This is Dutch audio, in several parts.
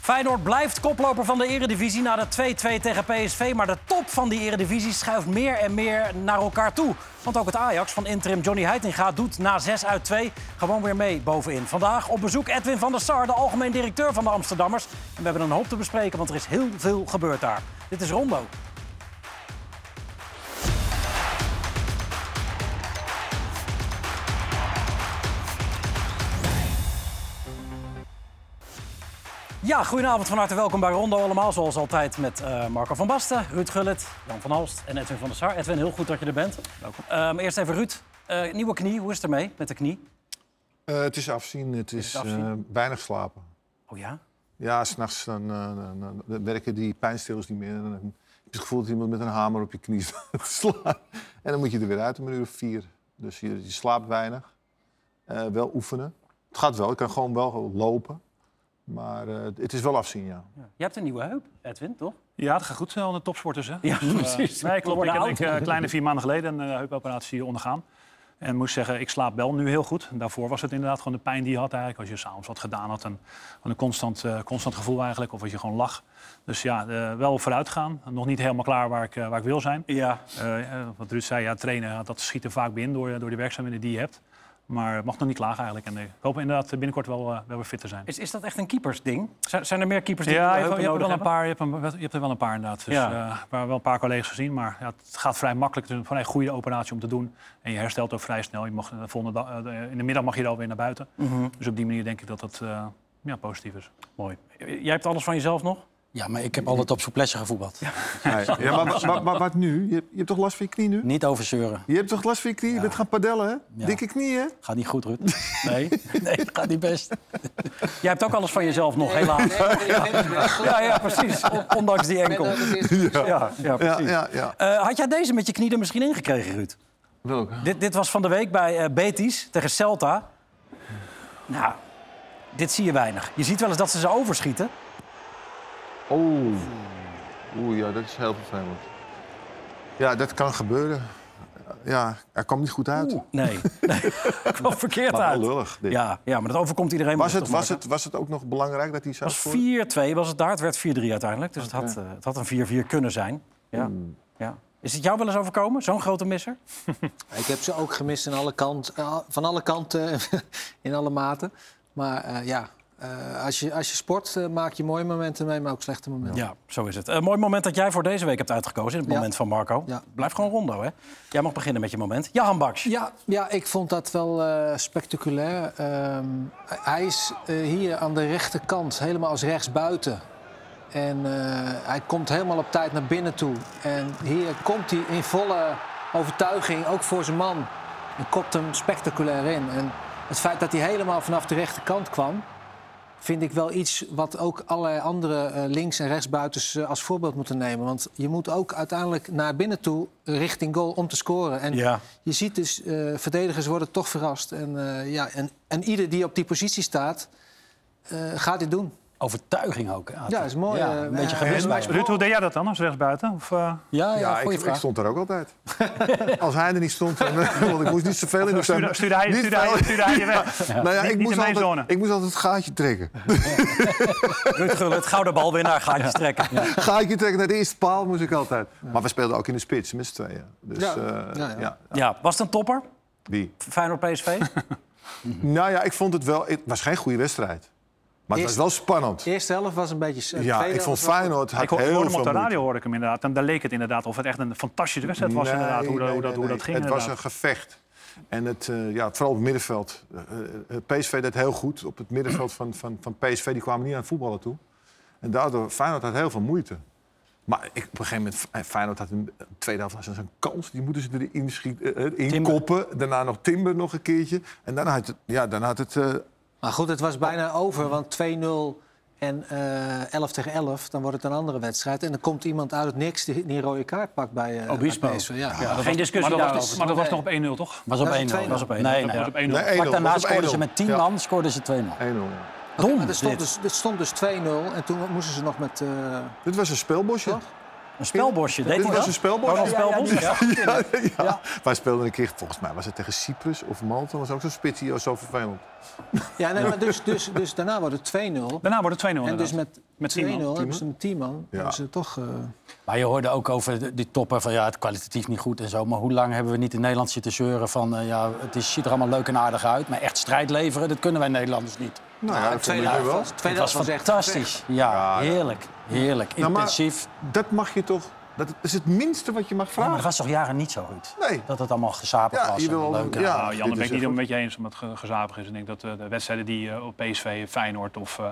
Feyenoord blijft koploper van de eredivisie na de 2-2 tegen PSV. Maar de top van die eredivisie schuift meer en meer naar elkaar toe. Want ook het Ajax van interim Johnny Heitinga doet na 6 uit 2 gewoon weer mee bovenin. Vandaag op bezoek Edwin van der Sar, de algemeen directeur van de Amsterdammers. En we hebben een hoop te bespreken, want er is heel veel gebeurd daar. Dit is Rondo. Ja, goedenavond, van harte welkom bij Rondo allemaal. Zoals altijd met eh, Marco van Basten, Ruud Gullit, Jan van Halst en Edwin van der Sar. Edwin, heel goed dat je er bent. Welkom. Ehm, eerst even Ruud, Eh, nieuwe knie, hoe is het ermee met de knie? Eh, het is afzien, het is, het afzien? eh, weinig slapen. Oh ja? Ja, s'nachts dan, eh, dan, dan werken die pijnstillers niet meer. Dan heb je het gevoel dat iemand met een hamer op je knie slaan. En dan moet je er weer uit om een uur of vier. Dus je, je slaapt weinig. Eh, wel oefenen. Het gaat wel, ik kan gewoon wel lopen. Maar eh, het is wel afzien, ja. ja. Je hebt een nieuwe heup, Edwin, toch? Ja, het gaat goed snel in de topsporters. Hè? Ja, eh, precies. nee, We klopt. Ik heb ik, oud. eh, kleine vier maanden geleden een eh, heupoperatie ondergaan. En moest zeggen, ik slaap wel nu heel goed. Daarvoor was het inderdaad gewoon de pijn die je had eigenlijk. Als je s'avonds wat gedaan had. En een constant, eh, constant gevoel eigenlijk. Of als je gewoon lag. Dus ja, eh, wel vooruit gaan. Nog niet helemaal klaar waar ik, waar ik wil zijn. Ja. Wat Ruud zei, ja, trainen, dat schiet er vaak binnen door, door de werkzaamheden die je hebt. Maar het mag nog niet klagen eigenlijk. En ik hoop inderdaad binnenkort wel, eh, wel weer fit te zijn. Is, is dat echt een keepersding? Zijn, zijn er meer keepers die Ja, je hebt, je hebt er wel een hebben? paar. Je hebt, een- je hebt er wel een paar inderdaad. Dus, Ja. eh, waar wel een paar collega's gezien. Maar ja, het gaat vrij makkelijk. Het is een goede operatie om te doen. En je herstelt ook vrij snel. Je mag, de volgende dag, eh, in de middag mag je er alweer naar buiten. Mhm. Dus op die manier denk ik dat dat eh, ja, positief is. Mooi. Jij hebt alles van jezelf nog? Ja, maar ik heb altijd op souplesse gevoetbald. ja maar, maar, maar wat nu? Je hebt, je hebt toch last van je knie nu? Niet overzeuren. Je hebt toch last van je knie? Je bent gaan padellen, hè? Ja. Dikke knieën? Gaat niet goed, Ruud. Nee, nee, het gaat niet best. Jij hebt ook alles van jezelf nog, helaas. Ja, ja, precies. On- Ondanks die enkel. Ja, ja, Ja, precies. ja, ja. Eh, had jij deze met je knie er misschien ingekregen, Ruud? Welke? Dit, dit was van de week bij eh, Betis tegen Celta. Nou, dit zie je weinig. Je ziet wel eens dat ze ze overschieten. Oeh. Oeh, ja, dat is heel vervelend. Ja, dat kan gebeuren. Ja, hij kwam niet goed uit. Oeh, nee, nee. kwam verkeerd maar uit. lullig. dit. Ja, ja, maar dat overkomt iedereen. Was, het, was, het, was het ook nog belangrijk dat hij zo Het was 4-2 was het daar. Het werd 4-3 uiteindelijk. Dus het, had, eh, het had een 4-4 kunnen zijn. Ja. Ja. Is het jou wel eens overkomen, zo'n grote misser? Ik heb ze ook gemist aan alle kant, eh, van alle kanten, in alle maten. Maar eh, ja, eh, als, je, als je sport, eh, maak je mooie momenten mee, maar ook slechte momenten. Ja, zo is het. Een mooi moment dat jij voor deze week hebt uitgekozen. In het Ja. moment van Marco. Ja. Blijf gewoon rondo, hè? Jij mag beginnen met je moment. Jahan Baks. Ja, ja, ik vond dat wel eh, spectaculair. Ehm, hij is hier aan de rechterkant, helemaal als rechtsbuiten. En hij komt helemaal op tijd naar binnen toe. En hier komt hij in volle overtuiging, ook voor zijn man. En kopt hem spectaculair in. En het feit dat hij helemaal vanaf de rechterkant kwam... vind ik wel iets wat ook allerlei andere eh, links- en rechtsbuitens eh, als voorbeeld moeten nemen. Want je moet ook uiteindelijk naar binnen toe richting goal om te scoren. En Ja. je ziet dus, eh, verdedigers worden toch verrast. En, ja, en, en ieder die op die positie staat, gaat dit doen. Overtuiging ook. Ja, dat is mooi. Ja, eh, een beetje bij eh. Ruud, hoe deed jij dat dan als rechtsbuiten? Of, eh, Ja, ja, ik, ik stond er ook altijd. Als hij er niet stond, dan, want ik moest niet zoveel in de stuurde, stuurde, hij, Niet stuurde, hij, veel. stuurde hij je weg? Nou ja, Niet- ik, niet moest in mijn zone. altijd, ik moest altijd het gaatje trekken. Ruud Gullit, gouden balwinnaar, gaatjes trekken. gaatje trekken naar de eerste paal moest ik altijd. Maar we speelden ook in de spits met z'n tweeën. Dus, Ja. eh, Ja, ja. ja. Ja, was het een topper? Die. Feyenoord PSV? Nou ja, ik vond het wel... Het was geen goede wedstrijd. Maar het was wel spannend. De eerste helft was een beetje... Ja, ik vond Feyenoord had Ik hoor- heel hoorde hem veel op de radio, hoorde ik hem inderdaad. En daar leek het inderdaad of het echt een fantastische wedstrijd was. inderdaad, hoe, dat- Nee, hoe, dat, nee, hoe dat ging. Het was een gevecht. En het, eh, ja, vooral op het middenveld. Eh, eh, PSV deed heel goed. Op het middenveld van, van, van PSV die kwamen niet aan het voetballen toe. En daardoor, Feyenoord had heel veel moeite. Maar ik, op een gegeven moment, Feyenoord had een een tweede helft was zo'n kans. Die moeten ze erin schieten, inkoppen. Daarna nog Timber nog een keertje. En daarna had het... Ja, dan had het eh, Maar goed, het was bijna over, want 2-0 en eh 11 tegen 11, dan wordt het een andere wedstrijd. En dan komt iemand uit het niks die die een rode kaart pakt bij, eh Obispo. bij PSV. Ja. Ja, geen Maar discussie dat, was, daarover. maar dat was nog op 1-0, toch? Was op Dat is 1-0. 2-0. Was op 1-0. Nee, Nee, was op 1-0. Nee, Vlak 1-0, daarna scoorden ze 1-0. met 10 Ja. man, scoorden ze 2-0. 1-0. Oké, Dom, maar er stond dus, er stond dus 2-0 en toen moesten ze nog met... eh, Dit was een speelbosje. Toch? Een spelbosje, deed hij was dat? een spelbosje? Ronald Spelbos? Ja. Ja, ja. Wij speelden een keer, volgens mij was het tegen Cyprus of Malta. was ook zo'n spits hier, zo vervelend. Ja, nee, maar dus, dus, dus daarna wordt het 2-0. Daarna wordt het 2-0 En dus met 2-0 Met 10 man. hebben ze een 10 man. Hebben ze toch... eh, Maar je hoorde ook over die topper van ja, het kwalitatief niet goed en zo. Maar hoe lang hebben we niet in Nederland zitten zeuren van eh, ja, het is, ziet er allemaal leuk en aardig uit. Maar echt strijd leveren, dat kunnen wij Nederlanders niet. Nou ja, de dat tweede helft wel. was, tweede helft fantastisch. Ja, heerlijk. Heerlijk. Nou, Intensief. Dat mag je toch... Dat is het minste wat je mag Ja, vragen. maar dat was toch jaren niet zo, Ruud? Nee. Dat het allemaal gezapig Ja, was wil- leuk. ja. Nou, Jan, daar ben ik niet echt met je eens omdat het ge- gezapig is. Ik denk dat eh, de wedstrijden die eh, op PSV, Feyenoord of eh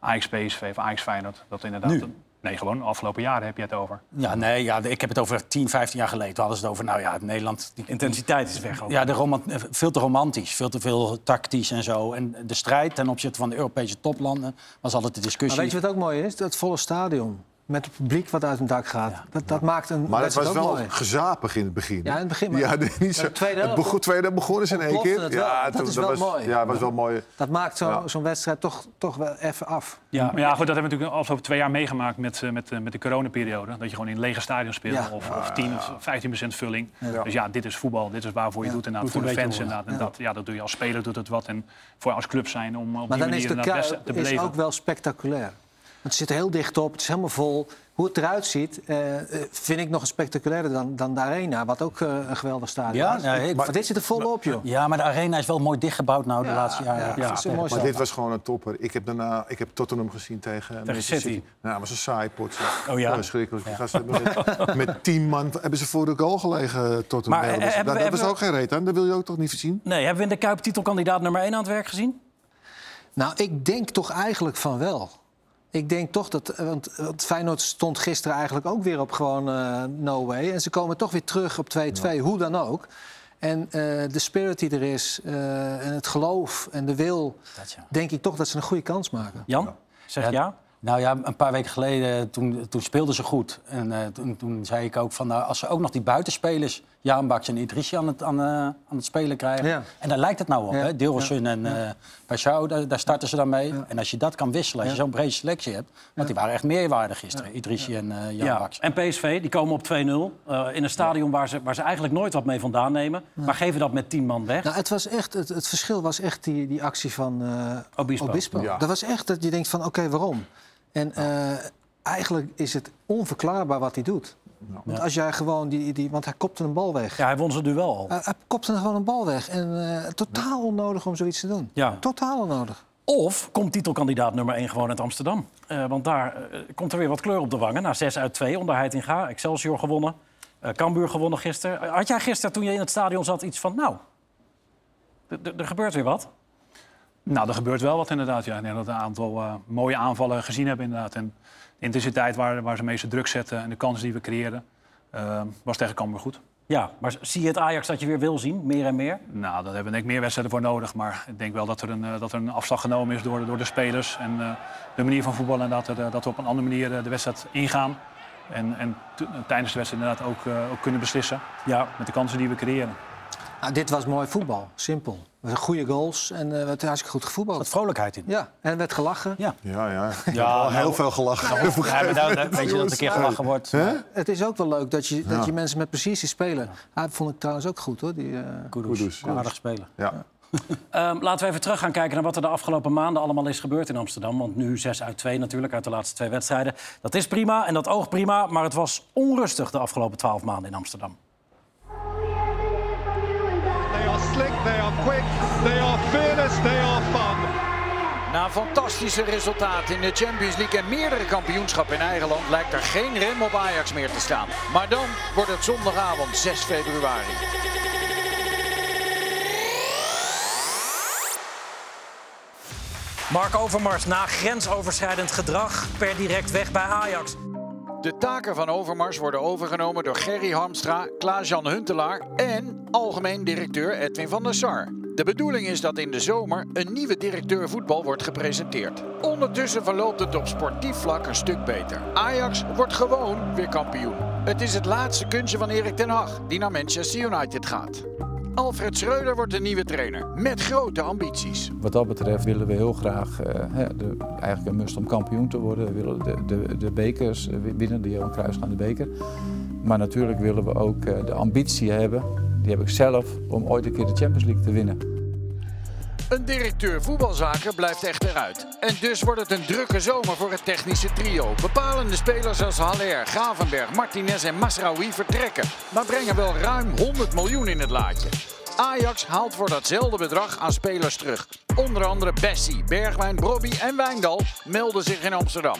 Ajax PSV of Ajax Feyenoord... dat inderdaad... Nu? Nee, gewoon de afgelopen jaren heb je het over. Ja, nee, ja, ik heb het over 10, 15 jaar geleden. Toen hadden ze het over, nou ja, Nederland... Die, Intensiteit is weg ook. ja, de roman- eh, veel te romantisch, veel te veel tactisch en zo. En de strijd ten opzichte van de Europese toplanden was altijd de Maar discussie. weet je wat ook mooi is? Dat volle stadion. Met het publiek wat uit een dak gaat. Dat, dat maakt een Maar het was ook wel mooi. gezapig in het begin. Ja, in het begin, maar- Ja, niet zo. de tweede het begon, tweede helft begonnen ze in één keer. Ja, Dat toen- is wel was, mooi. Ja, was wel mooi. Dat maakt zo- Ja. zo'n wedstrijd toch, toch wel even af. Ja. Maar ja, goed, dat hebben we natuurlijk de afgelopen twee jaar meegemaakt met, eh, met, eh, met de coronaperiode. Dat je gewoon in lege stadions speelt Ja. of, of 10 of 15 procent vulling. Ja. Dus ja, dit is voetbal. Dit is waarvoor je Ja. doet inderdaad. Moet Voor de fans inderdaad. En dat, ja, dat doe je als speler doet het wat. En voor als club zijn om op Maar die dan is manier de inderdaad best Kuip te is beleven. ook wel spectaculair. Het zit er heel dicht op, het is helemaal vol. Hoe het eruit ziet, eh, eh, vind ik nog spectaculairder dan, dan de Arena. Wat ook eh, een geweldig stadion Ja, is. nee, ik- maar dit zit er vol op, joh. Ja, maar de arena is wel mooi dichtgebouwd nou de laatste jaren. ja, is een mooi Maar dit was gewoon een topper. Ik heb daarna ik heb Tottenham gezien tegen, Manchester City. Nou, dat was een saai pot. Oh ja? Verschrikkelijk. Hebben met, met tien man hebben ze voor de goal gelegen, Tottenham. Maar, eh, dat was, hebben dat was hebben ook geen reet aan. Dat wil je ook toch niet zien? Nee, hebben we in de Kuip titelkandidaat nummer 1 aan het werk gezien? Nou, ik denk toch eigenlijk van wel. Ik denk toch dat... Want, want Feyenoord stond gisteren eigenlijk ook weer op gewoon eh, no way. En ze komen toch weer terug op 2-2, hoe dan ook. En eh, de spirit die er is, eh, en het geloof en de wil... Dat, ja. denk ik toch dat ze een goede kans maken. Jan, zeg ja? Ja, Nou ja, een paar weken geleden, toen, toen speelden ze goed. En eh, toen, toen zei ik ook van, nou, als ze ook nog die buitenspelers... Jaan Baks en Idrissi aan het, aan, eh, aan het spelen krijgen. Ja. En daar lijkt het nou op, Ja. Dilrosun en eh Pashao, daar, daar starten ze dan mee. En als je dat kan wisselen, als je zo'n brede selectie hebt... Want die waren echt meerwaardig gisteren, Idrissi en eh Jan Ja, Baks. en PSV, die komen op 2-0. eh, in een stadion waar ze, waar ze eigenlijk nooit wat mee vandaan nemen. Maar geven dat met 10 man weg. Nou, het, was echt, het, het verschil was echt die, die actie van eh Obispo. Ja. Dat was echt dat je denkt van, oké, waarom? En eh, eigenlijk is het onverklaarbaar wat hij doet. Want als jij gewoon die, die... Want hij kopte een bal weg. Ja, hij won ze duel al. Hij, hij kopte gewoon een bal weg. En eh, totaal onnodig om zoiets te doen. Ja. Totaal onnodig. Of komt titelkandidaat nummer 1 gewoon uit Amsterdam? Eh, want daar eh, komt er weer wat kleur op de wangen. Na 6 uit 2 onder Heitinga. Excelsior gewonnen. eh Cambuur gewonnen gisteren. Had jij gisteren, toen je in het stadion zat, iets van... nou, er- gebeurt weer wat? Nou, er gebeurt wel wat inderdaad. Ja. Ik denk dat we een aantal eh, mooie aanvallen gezien hebben inderdaad. En intensiteit waar, waar ze meeste druk zetten en de kansen die we creëren... eh, was tegen Cambuur goed. Ja, maar zie je het Ajax dat je weer wil zien? Meer en meer? Nou, daar hebben we denk ik meer wedstrijden voor nodig. Maar ik denk wel dat er een, eh, dat er een afslag genomen is door, door de spelers. En eh, de manier van voetballen. En dat, er, eh, dat we op een andere manier de wedstrijd ingaan. En, en tijdens de wedstrijd inderdaad ook, ook kunnen beslissen. Ja, Met de kansen die we creëren. Nou, dit was mooi voetbal. Simpel. Goede goals en eh werd hartstikke goed Er gevoetbald. zat vrolijkheid in. Ja, en er werd gelachen. Ja. Ja, ja. Ja, heel nou- veel gelachen. Ja, maar daar- daar- weet je dat er een keer gelachen wordt. Het is ook wel leuk dat je, dat Ja. je mensen met precisie spelen. Hij vond ik trouwens ook goed hoor. Die, eh, Kudus, aardig spelen. Ja. Ehm, laten we even terug gaan kijken naar wat er de afgelopen maanden allemaal is gebeurd in Amsterdam. Want nu 6 uit 2 natuurlijk, uit de laatste twee wedstrijden. Dat is prima en dat oogt prima, maar het was onrustig de afgelopen 12 maanden in Amsterdam. They are quick, they are fearless, they are fun. Na fantastische resultaten in de Champions League en meerdere kampioenschappen in eigen land lijkt er geen rem op Ajax meer te staan. Maar dan wordt het zondagavond 6 februari. Mark Overmars na grensoverschrijdend gedrag per direct weg bij Ajax. De taken van Overmars worden overgenomen door Gerry Hamstra, Klaas-Jan Huntelaar en algemeen directeur Edwin van der Sar. De bedoeling is dat in de zomer een nieuwe directeur voetbal wordt gepresenteerd. Ondertussen verloopt het op sportief vlak een stuk beter. Ajax wordt gewoon weer kampioen. Het is het laatste kunstje van Erik ten Hag, die naar Manchester United gaat. Alfred Schreuder wordt de nieuwe trainer met grote ambities. Wat dat betreft willen we heel graag eh, de, eigenlijk een must om kampioen te worden. We willen de, de, de bekers eh, winnen, de Johan Cruijffschaande beker. Maar natuurlijk willen we ook eh, de ambitie hebben, die heb ik zelf, om ooit een keer de Champions League te winnen. Een directeur voetbalzaken blijft echter uit. En dus wordt het een drukke zomer voor het technische trio. Bepalende spelers als Haller, Gravenberg, Martinez en Masraoui vertrekken. Maar brengen wel ruim 100 miljoen in het laadje. Ajax haalt voor datzelfde bedrag aan spelers terug. Onder andere Bessie, Bergwijn, Brobby en Wijndal melden zich in Amsterdam.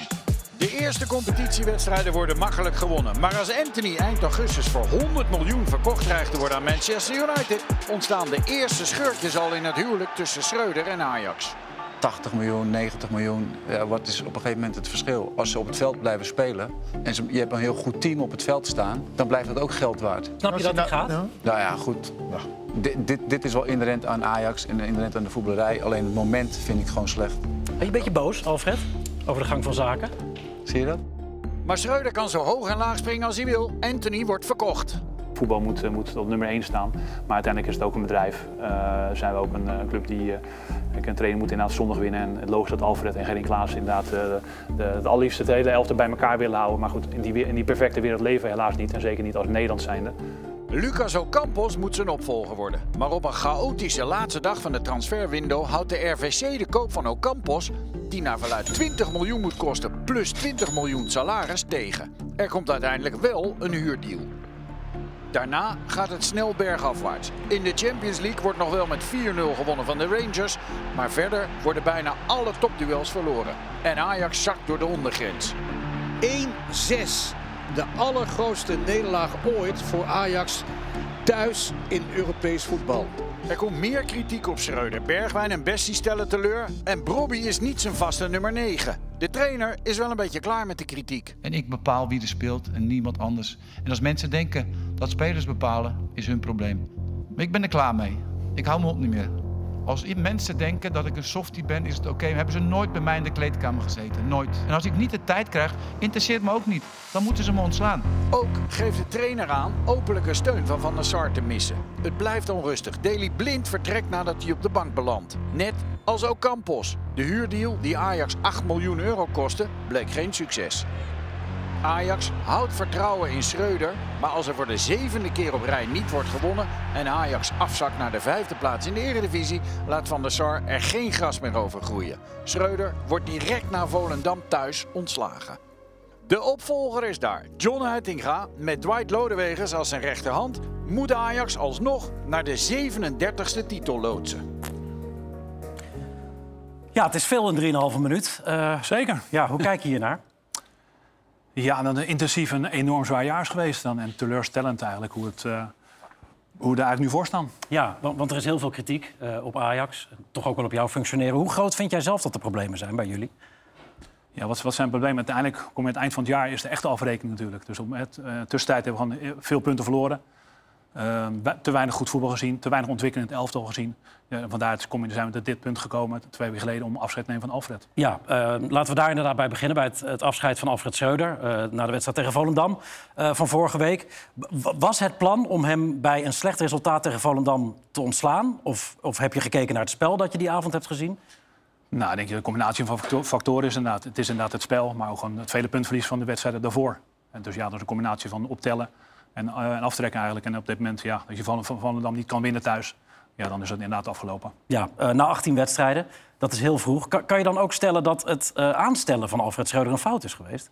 De eerste competitiewedstrijden worden makkelijk gewonnen. Maar als Anthony eind augustus voor 100 miljoen verkocht dreigt te worden aan Manchester United, ontstaan de eerste schurkjes al in het huwelijk tussen Schreuder en Ajax. 80 miljoen, 90 miljoen, ja, wat is op een gegeven moment het verschil? Als ze op het veld blijven spelen en ze, je hebt een heel goed team op het veld staan, dan blijft dat ook geld waard. Snap je dat het gaat? Nou ja, goed. Dit, dit, dit is wel inherent aan Ajax en inherent aan de voetballerij. Alleen het moment vind ik gewoon slecht. Ben je een beetje boos, Alfred, over de gang van zaken? Zie je dat? Maar Schreuder kan zo hoog en laag springen als hij wil. Anthony wordt verkocht. Voetbal moet, eh, moet op nummer 1 staan. Maar uiteindelijk is het ook een bedrijf. Eh zijn we ook een eh, club die... eh, ik een trainer moet inderdaad zondag winnen. En het logisch dat Alfred en Gerring Klaas inderdaad eh, de, het allerliefste het hele elfte bij elkaar willen houden. Maar goed, in die, we- in die perfecte wereld leven we helaas niet. En zeker niet als Nederland zijnde. Lucas Ocampos moet zijn opvolger worden. Maar op een chaotische laatste dag van de transferwindow houdt de RVC de koop van Ocampos, die naar verluid 20 miljoen moet kosten plus 20 miljoen salaris, tegen. Er komt uiteindelijk wel een huurdeal. Daarna gaat het snel bergafwaarts. In de Champions League wordt nog wel met 4-0 gewonnen van de Rangers. Maar verder worden bijna alle topduels verloren. En Ajax zakt door de ondergrens. 1-6. De allergrootste nederlaag ooit voor Ajax thuis in Europees voetbal. Er komt meer kritiek op Schreuder. Bergwijn en Bessie stellen teleur. En Brobby is niet zijn vaste nummer 9. De trainer is wel een beetje klaar met de kritiek. En ik bepaal wie er speelt en niemand anders. En als mensen denken dat spelers bepalen, is hun probleem. Maar ik ben er klaar mee. Ik hou me op niet meer. Als mensen denken dat ik een softie ben, is het oké. Hebben ze nooit bij mij in de kleedkamer gezeten. Nooit. En als ik niet de tijd krijg, interesseert me ook niet. Dan moeten ze me ontslaan. Ook geeft de trainer aan openlijke steun van Van der Sar te missen. Het blijft onrustig. Daley Blind vertrekt nadat hij op de bank belandt. Net als ook Campos. De huurdeal die Ajax 8 miljoen euro kostte, bleek geen succes. Ajax houdt vertrouwen in Schreuder, maar als er voor de zevende keer op rij niet wordt gewonnen en Ajax afzakt naar de vijfde plaats in de Eredivisie, laat Van der Sar er geen gras meer over groeien. Schreuder wordt direct na Volendam thuis ontslagen. De opvolger is daar. John Heitinga met Dwight Lodewegers als zijn rechterhand moet Ajax alsnog naar de 37e titel loodsen. Ja, het is veel in 3,5 minuut. Eh, Zeker. ja, hoe kijk je hiernaar? Ja, dan een intensief en enorm zwaar jaar is geweest dan. En teleurstellend eigenlijk hoe, het, eh, hoe we eigenlijk nu voor staan. Ja, want, want er is heel veel kritiek eh, op Ajax. Toch ook wel op jouw functioneren. Hoe groot vind jij zelf dat de problemen zijn bij jullie? Ja, wat, wat zijn de problemen? Uiteindelijk kom je aan het eind van het jaar is de echte afrekening natuurlijk. Dus op het eh, tussentijd hebben we gewoon veel punten verloren. Eh, we- te weinig goed voetbal gezien, te weinig ontwikkeling in het elftal gezien. Ja, vandaar kom zijn we tot dit punt gekomen, twee weken geleden, om afscheid te nemen van Alfred. Ja, eh, laten we daar inderdaad bij beginnen. Bij het, het afscheid van Alfred Schreuder eh, na de wedstrijd tegen Volendam eh, van vorige week. Was het plan om hem bij een slecht resultaat tegen Volendam te ontslaan? Of, of heb je gekeken naar het spel dat je die avond hebt gezien? Nou, ik denk je de combinatie van facto- factoren is inderdaad, het is inderdaad het spel, maar ook gewoon het vele puntverlies van de wedstrijden daarvoor. En dus ja, dat is een combinatie van optellen en, eh, en aftrekken eigenlijk. En op dit moment, ja, als je van van Volendam niet kan winnen thuis, ja, dan is het inderdaad afgelopen. Ja, eh, na 18 wedstrijden. Dat is heel vroeg. Kan, kan je dan ook stellen dat het eh, aanstellen van Alfred Schreuder een fout is geweest?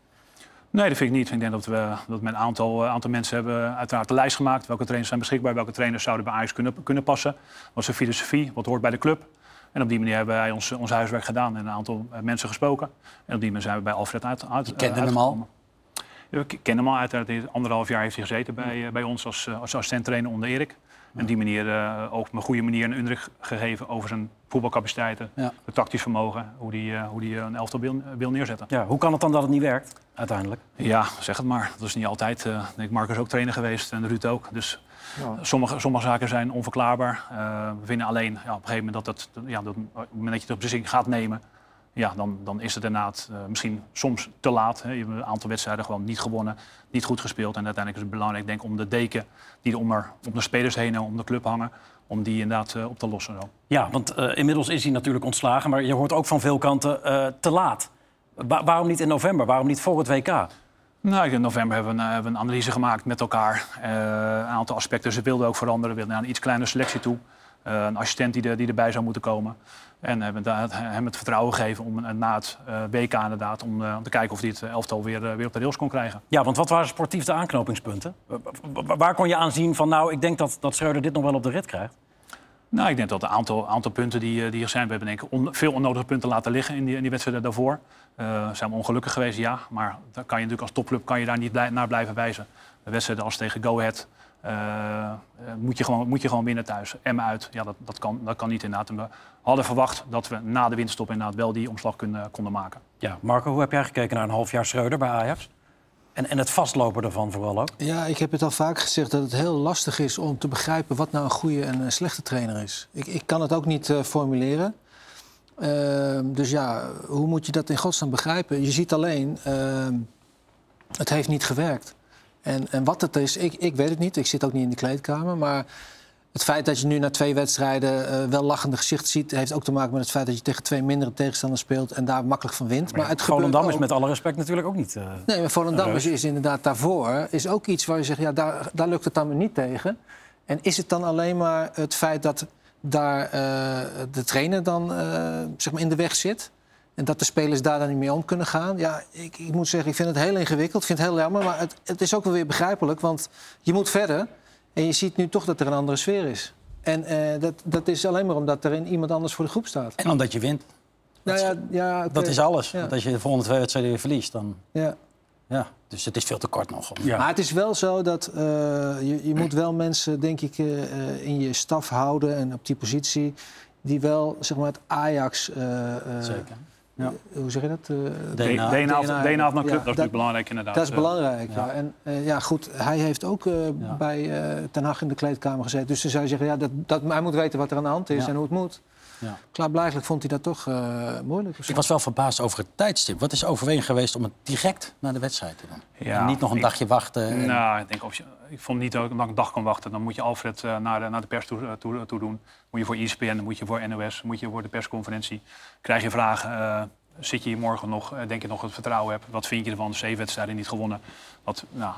Nee, dat vind ik niet. Ik denk dat we dat met een aantal, aantal mensen hebben uiteraard de lijst gemaakt. Welke trainers zijn beschikbaar, welke trainers zouden bij Ajax kunnen, kunnen passen. Wat is de filosofie, wat hoort bij de club. En op die manier hebben wij ons, ons huiswerk gedaan en een aantal mensen gesproken. En op die manier zijn we bij Alfred uit, uit, Je kende eh, hem al? Uitgekomen. Ja, Ik ken hem al uiteraard. Hij- Anderhalf jaar heeft hij gezeten bij, eh, bij ons als, eh, als assistent-trainer onder Erik. En die manier eh, ook op een goede manier een indruk gegeven over zijn voetbalcapaciteiten. Ja. Het tactisch vermogen, hoe hij eh, hoe die, een elftal wil, wil neerzetten. Ja, hoe kan het dan dat het niet werkt, uiteindelijk? Ja, zeg het maar. Dat is niet altijd. ik denk Marcus ook trainer geweest en Ruud ook. Dus sommige, sommige zaken zijn onverklaarbaar. We vinden alleen ja, op een gegeven moment dat, het, ja, dat op het moment dat je de beslissing gaat nemen, ja, dan, dan is het inderdaad eh, misschien soms te laat. Hè. Je hebt een aantal wedstrijden gewoon niet gewonnen, niet goed gespeeld. En uiteindelijk is het belangrijk denk om de deken die er om, er, om de spelers heen en om de club hangen, om die inderdaad eh, op te lossen. Zo. Ja, want eh, inmiddels is hij natuurlijk ontslagen. Maar je hoort ook van veel kanten te laat. Wa- waarom niet in november? Waarom niet voor het WK? Nou, in november hebben we een, hebben we een analyse gemaakt met elkaar. Een aantal aspecten. Ze wilden ook veranderen. We wilden naar een iets kleinere selectie toe. Eh, een assistent die, er, die erbij zou moeten komen. En hebben hem het vertrouwen gegeven om eh, na het eh, WK inderdaad... Om, om te kijken of hij het elftal weer, weer op de rails kon krijgen. Ja, want wat waren sportief de aanknopingspunten? Wa- wa- Waar kon je aan zien van, nou, ik denk dat, dat Schreuder dit nog wel op de rit krijgt? Nou, ik denk dat een aantal, aantal punten die, die er zijn... We hebben denk ik on- veel onnodige punten laten liggen in die, in die wedstrijden daarvoor. Eh, zijn we ongelukkig geweest, ja. Maar dan kan je natuurlijk als topclub kan je daar niet blij- naar blijven wijzen. De wedstrijden als tegen Go Ahead eh, eh, moet, je gewoon, moet je gewoon winnen thuis. Emmen uit, ja, dat, dat, kan, dat kan niet inderdaad. En we hadden verwacht dat we na de winterstop inderdaad wel die omslag kunnen, konden maken. Ja, Marco, hoe heb jij gekeken naar een half jaar Schreuder bij Ajax? En, en het vastlopen ervan vooral ook? Ja, ik heb het al vaak gezegd dat het heel lastig is om te begrijpen wat nou een goede en een slechte trainer is. Ik, ik kan het ook niet eh, formuleren. Ehm, dus ja, hoe moet je dat in godsnaam begrijpen? Je ziet alleen, ehm, het heeft niet gewerkt. En, en wat het is, ik, ik weet het niet. Ik zit ook niet in de kleedkamer. Maar het feit dat je nu na twee wedstrijden eh, wel lachende gezicht ziet... heeft ook te maken met het feit dat je tegen twee mindere tegenstanders speelt... en daar makkelijk van wint. Maar, het gebeurt Volendam is met alle respect natuurlijk ook niet... eh, Nee, maar Volendam is, is inderdaad daarvoor. Is ook iets waar je zegt, ja, daar, daar lukt het dan niet tegen. En is het dan alleen maar het feit dat daar eh, de trainer dan zeg maar in de weg zit? En dat de spelers daar dan niet mee om kunnen gaan? Ja, ik, ik moet zeggen, ik vind het heel ingewikkeld. Ik vind het heel jammer, maar het, het is ook wel weer begrijpelijk. Want je moet verder. En je ziet nu toch dat er een andere sfeer is. En eh, dat, dat is alleen maar omdat er in iemand anders voor de groep staat. En omdat je wint. Nou ja, ja, oké. Dat is alles. Ja. Want als je de volgende twee wedstrijden weer verliest, dan... Ja. Ja, dus het is veel te kort nog. om- Maar het is wel zo dat eh, je, je moet wel mensen, denk ik, eh, eh, in je staf houden en op die positie die wel, zeg maar, het Ajax. eh, eh, Zeker. Ja. Hoe zeg je dat? Eh, DNA, DNA, van- DNA van een club, dat is natuurlijk belangrijk inderdaad. Dat is Eh, belangrijk, ja. ja. En eh, ja, goed, hij heeft ook eh, bij eh Ten Hag in de kleedkamer gezeten. Dus dan zou je zeggen, ja, dat, dat, hij moet weten wat er aan de hand is Ja. en hoe het moet. Ja. Klaarblijkelijk vond hij dat toch eh, moeilijk. Ik was wel verbaasd over het tijdstip. Wat is overweging geweest om het direct naar de wedstrijd te doen? Ja, en niet nog een ik- dagje wachten. en- Nou, ik, denk of je, ik vond niet dat ik een dag kan wachten. Dan moet je Alfred eh, naar, de, naar de pers toe, eh, toe, toe doen. Moet je voor ESPN, moet je voor NOS, moet je voor de persconferentie. Krijg je vragen, eh, zit je hier morgen nog, eh, denk je nog het vertrouwen hebt? Wat vind je ervan? Zeven wedstrijden niet gewonnen. Wat, nou,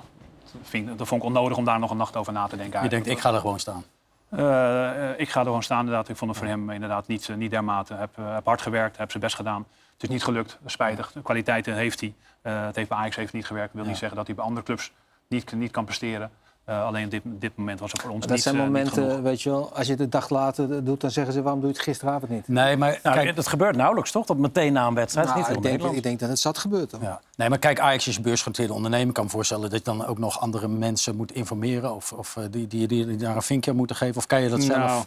dat, vind, dat vond ik onnodig om daar nog een nacht over na te denken. je eigenlijk. denkt, ik ga er gewoon staan. Eh, eh, ik ga er gewoon staan inderdaad. Ik vond het voor hem inderdaad niet, eh, niet dermate. Heb, heb hard gewerkt, heb zijn best gedaan. Het is niet gelukt, spijtig. De kwaliteiten heeft hij. Het heeft bij Ajax heeft niet gewerkt. Dat wil niet zeggen dat hij bij andere clubs niet, niet kan presteren. Eh, alleen op dit, dit moment was het voor ons dat niet, zijn eh, momenten, weet je wel, als je het een dag later doet, dan zeggen ze waarom doe je het gisteravond niet? Nee, maar Nou, kijk, dat gebeurt nauwelijks, toch? Dat meteen na een wedstrijd. Nou, is niet ik, denk, ik denk dat het zat gebeurt. Dan. ja. nee, maar kijk, Ajax is een beursgenoteerde ondernemer. Ik kan me voorstellen dat je dan ook nog andere mensen moet informeren. Of, of eh, die, die, die, die daar een vinkje aan moeten geven. Of kan je dat zelf? Nou,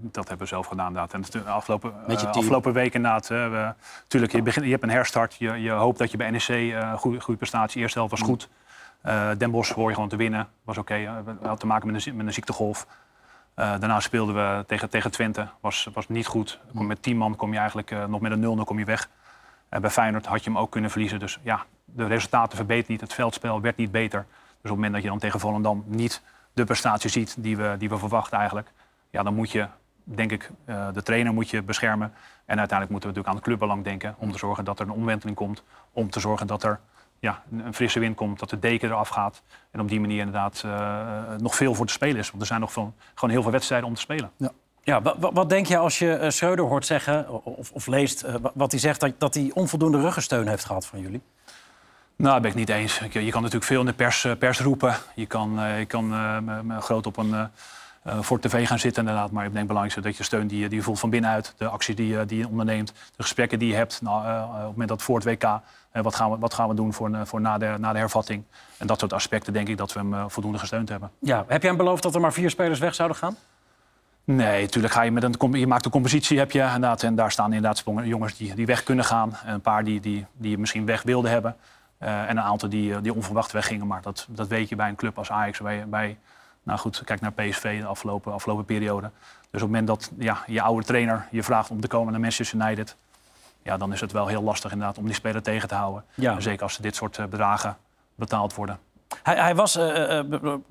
dat hebben we zelf gedaan inderdaad. En de afgelopen, Met je team. afgelopen week inderdaad. hè, we, tuurlijk, je, begint, je hebt een herstart. Je, je hoopt dat je bij NEC eh goede, goede prestatie. Eerste helft was goed. Eh Den Bosch hoor je gewoon te winnen. Was oké. eh, we hadden te maken met een, met een ziektegolf. Eh, daarna speelden we tegen, tegen Twente. Was, was niet goed. Met 10 man kom je eigenlijk eh, nog met een 0-0 kom je weg. Bij Feyenoord had je hem ook kunnen verliezen. Dus ja, de resultaten verbeteren niet. Het veldspel werd niet beter. Dus op het moment dat je dan tegen Volendam niet de prestatie ziet die we, die we verwachten eigenlijk. Ja, dan moet je, denk ik, eh, de trainer moet je beschermen. En uiteindelijk moeten we natuurlijk aan het clubbelang denken. Om te zorgen dat er een omwenteling komt. Om te zorgen dat er ja, een frisse wind komt. Dat de deken eraf gaat. En op die manier inderdaad eh, nog veel voor te spelen is. Want er zijn nog van, gewoon heel veel wedstrijden om te spelen. Ja, wa- wat denk je als je eh, Schreuder hoort zeggen, of, of leest eh, wa- wat hij zegt, dat, dat hij onvoldoende ruggensteun heeft gehad van jullie? Nou, dat ben ik niet eens. Je, je kan natuurlijk veel in de pers, pers roepen. Je kan, eh, je kan eh, groot op een voor tv gaan zitten inderdaad. Maar ik denk belangrijk dat je steun die, die je voelt van binnenuit. De acties die, je- die je onderneemt. De gesprekken die je hebt. Nou, eh, op het moment dat voor het WK. eh, wat, gaan we, wat gaan we doen voor, eh, voor na, de, na de hervatting. En dat soort aspecten denk ik dat we hem eh, voldoende gesteund hebben. Ja, heb jij hem beloofd dat er maar vier spelers weg zouden gaan? Nee, natuurlijk ga je met een je maakt een compositie, heb je inderdaad. En daar staan inderdaad jongens die, die weg kunnen gaan. En een paar die, die, die je misschien weg wilden hebben. Eh, en een aantal die, eh, die onverwacht weggingen. Maar dat, dat weet je bij een club als Ajax. Bij, bij, nou goed, kijk naar PSV de afgelopen, afgelopen periode. Dus op het moment dat ja, je oude trainer je vraagt om te komen naar Manchester United. Ja, dan is het wel heel lastig inderdaad om die speler tegen te houden. Ja. Zeker als dit soort eh, bedragen betaald worden. Hij, hij was, eh, eh,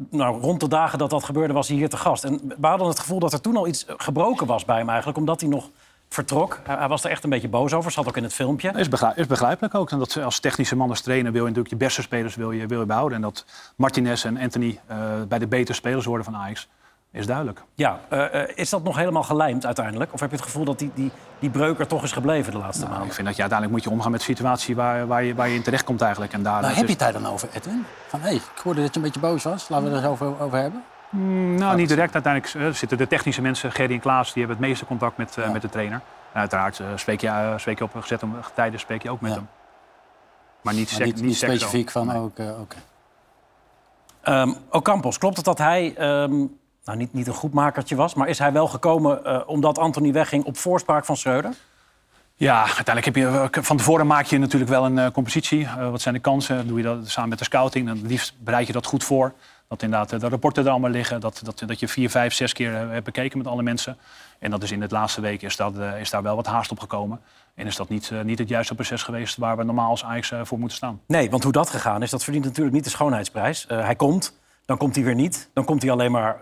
nou, rond de dagen dat dat gebeurde, was hij hier te gast. En we hadden het gevoel dat er toen al iets gebroken was bij hem eigenlijk. Omdat hij nog vertrok. Hij, hij was er echt een beetje boos over. Zat ook in het filmpje. Is, begrijp, is begrijpelijk ook. En dat als technische man, als trainer, wil je natuurlijk je beste spelers wil je, wil je behouden. En dat Martinez en Anthony eh, bij de betere spelers worden van Ajax, is duidelijk. Ja, eh, eh, is dat nog helemaal gelijmd uiteindelijk? Of heb je het gevoel dat die, die, die breuk er toch is gebleven de laatste Nou, maanden? ik vind dat je uiteindelijk moet je omgaan met de situatie waar, waar, je, waar je in terecht komt eigenlijk. En daar, Nou, heb je is- het daar dan over, Edwin? Van, hé, ik hoorde dat je een beetje boos was. Laten we het er eens over, over hebben. Mm, nou, niet direct. Uiteindelijk eh, zitten de technische mensen, Gerry en Klaas, die hebben het meeste contact met, eh, Ja. met de trainer. En uiteraard eh, spreek, je, spreek je op gezette tijden spreek je ook met Ja. hem. Maar niet, Maar sec- niet, specifiek van, ook, eh, oké. Ehm Ocampos, klopt het dat hij ehm, nou, niet, niet een goed makertje was... maar is hij wel gekomen eh, omdat Anthony wegging op voorspraak van Schreuder? Ja, uiteindelijk heb je van tevoren maak je natuurlijk wel een eh, compositie. Eh, wat zijn de kansen? Doe je dat samen met de scouting? Dan liefst bereid je dat goed voor. Dat inderdaad eh, de rapporten er allemaal liggen. Dat, dat, dat je vier, vijf, zes keer eh, hebt bekeken met alle mensen. En dat is in de laatste week is, dat, eh, is daar wel wat haast op gekomen. En is dat niet, niet het juiste proces geweest waar we normaal als Ajax voor moeten staan. Nee, want hoe dat gegaan is, dat verdient natuurlijk niet de schoonheidsprijs. Hij komt, dan komt hij weer niet. Dan komt hij alleen maar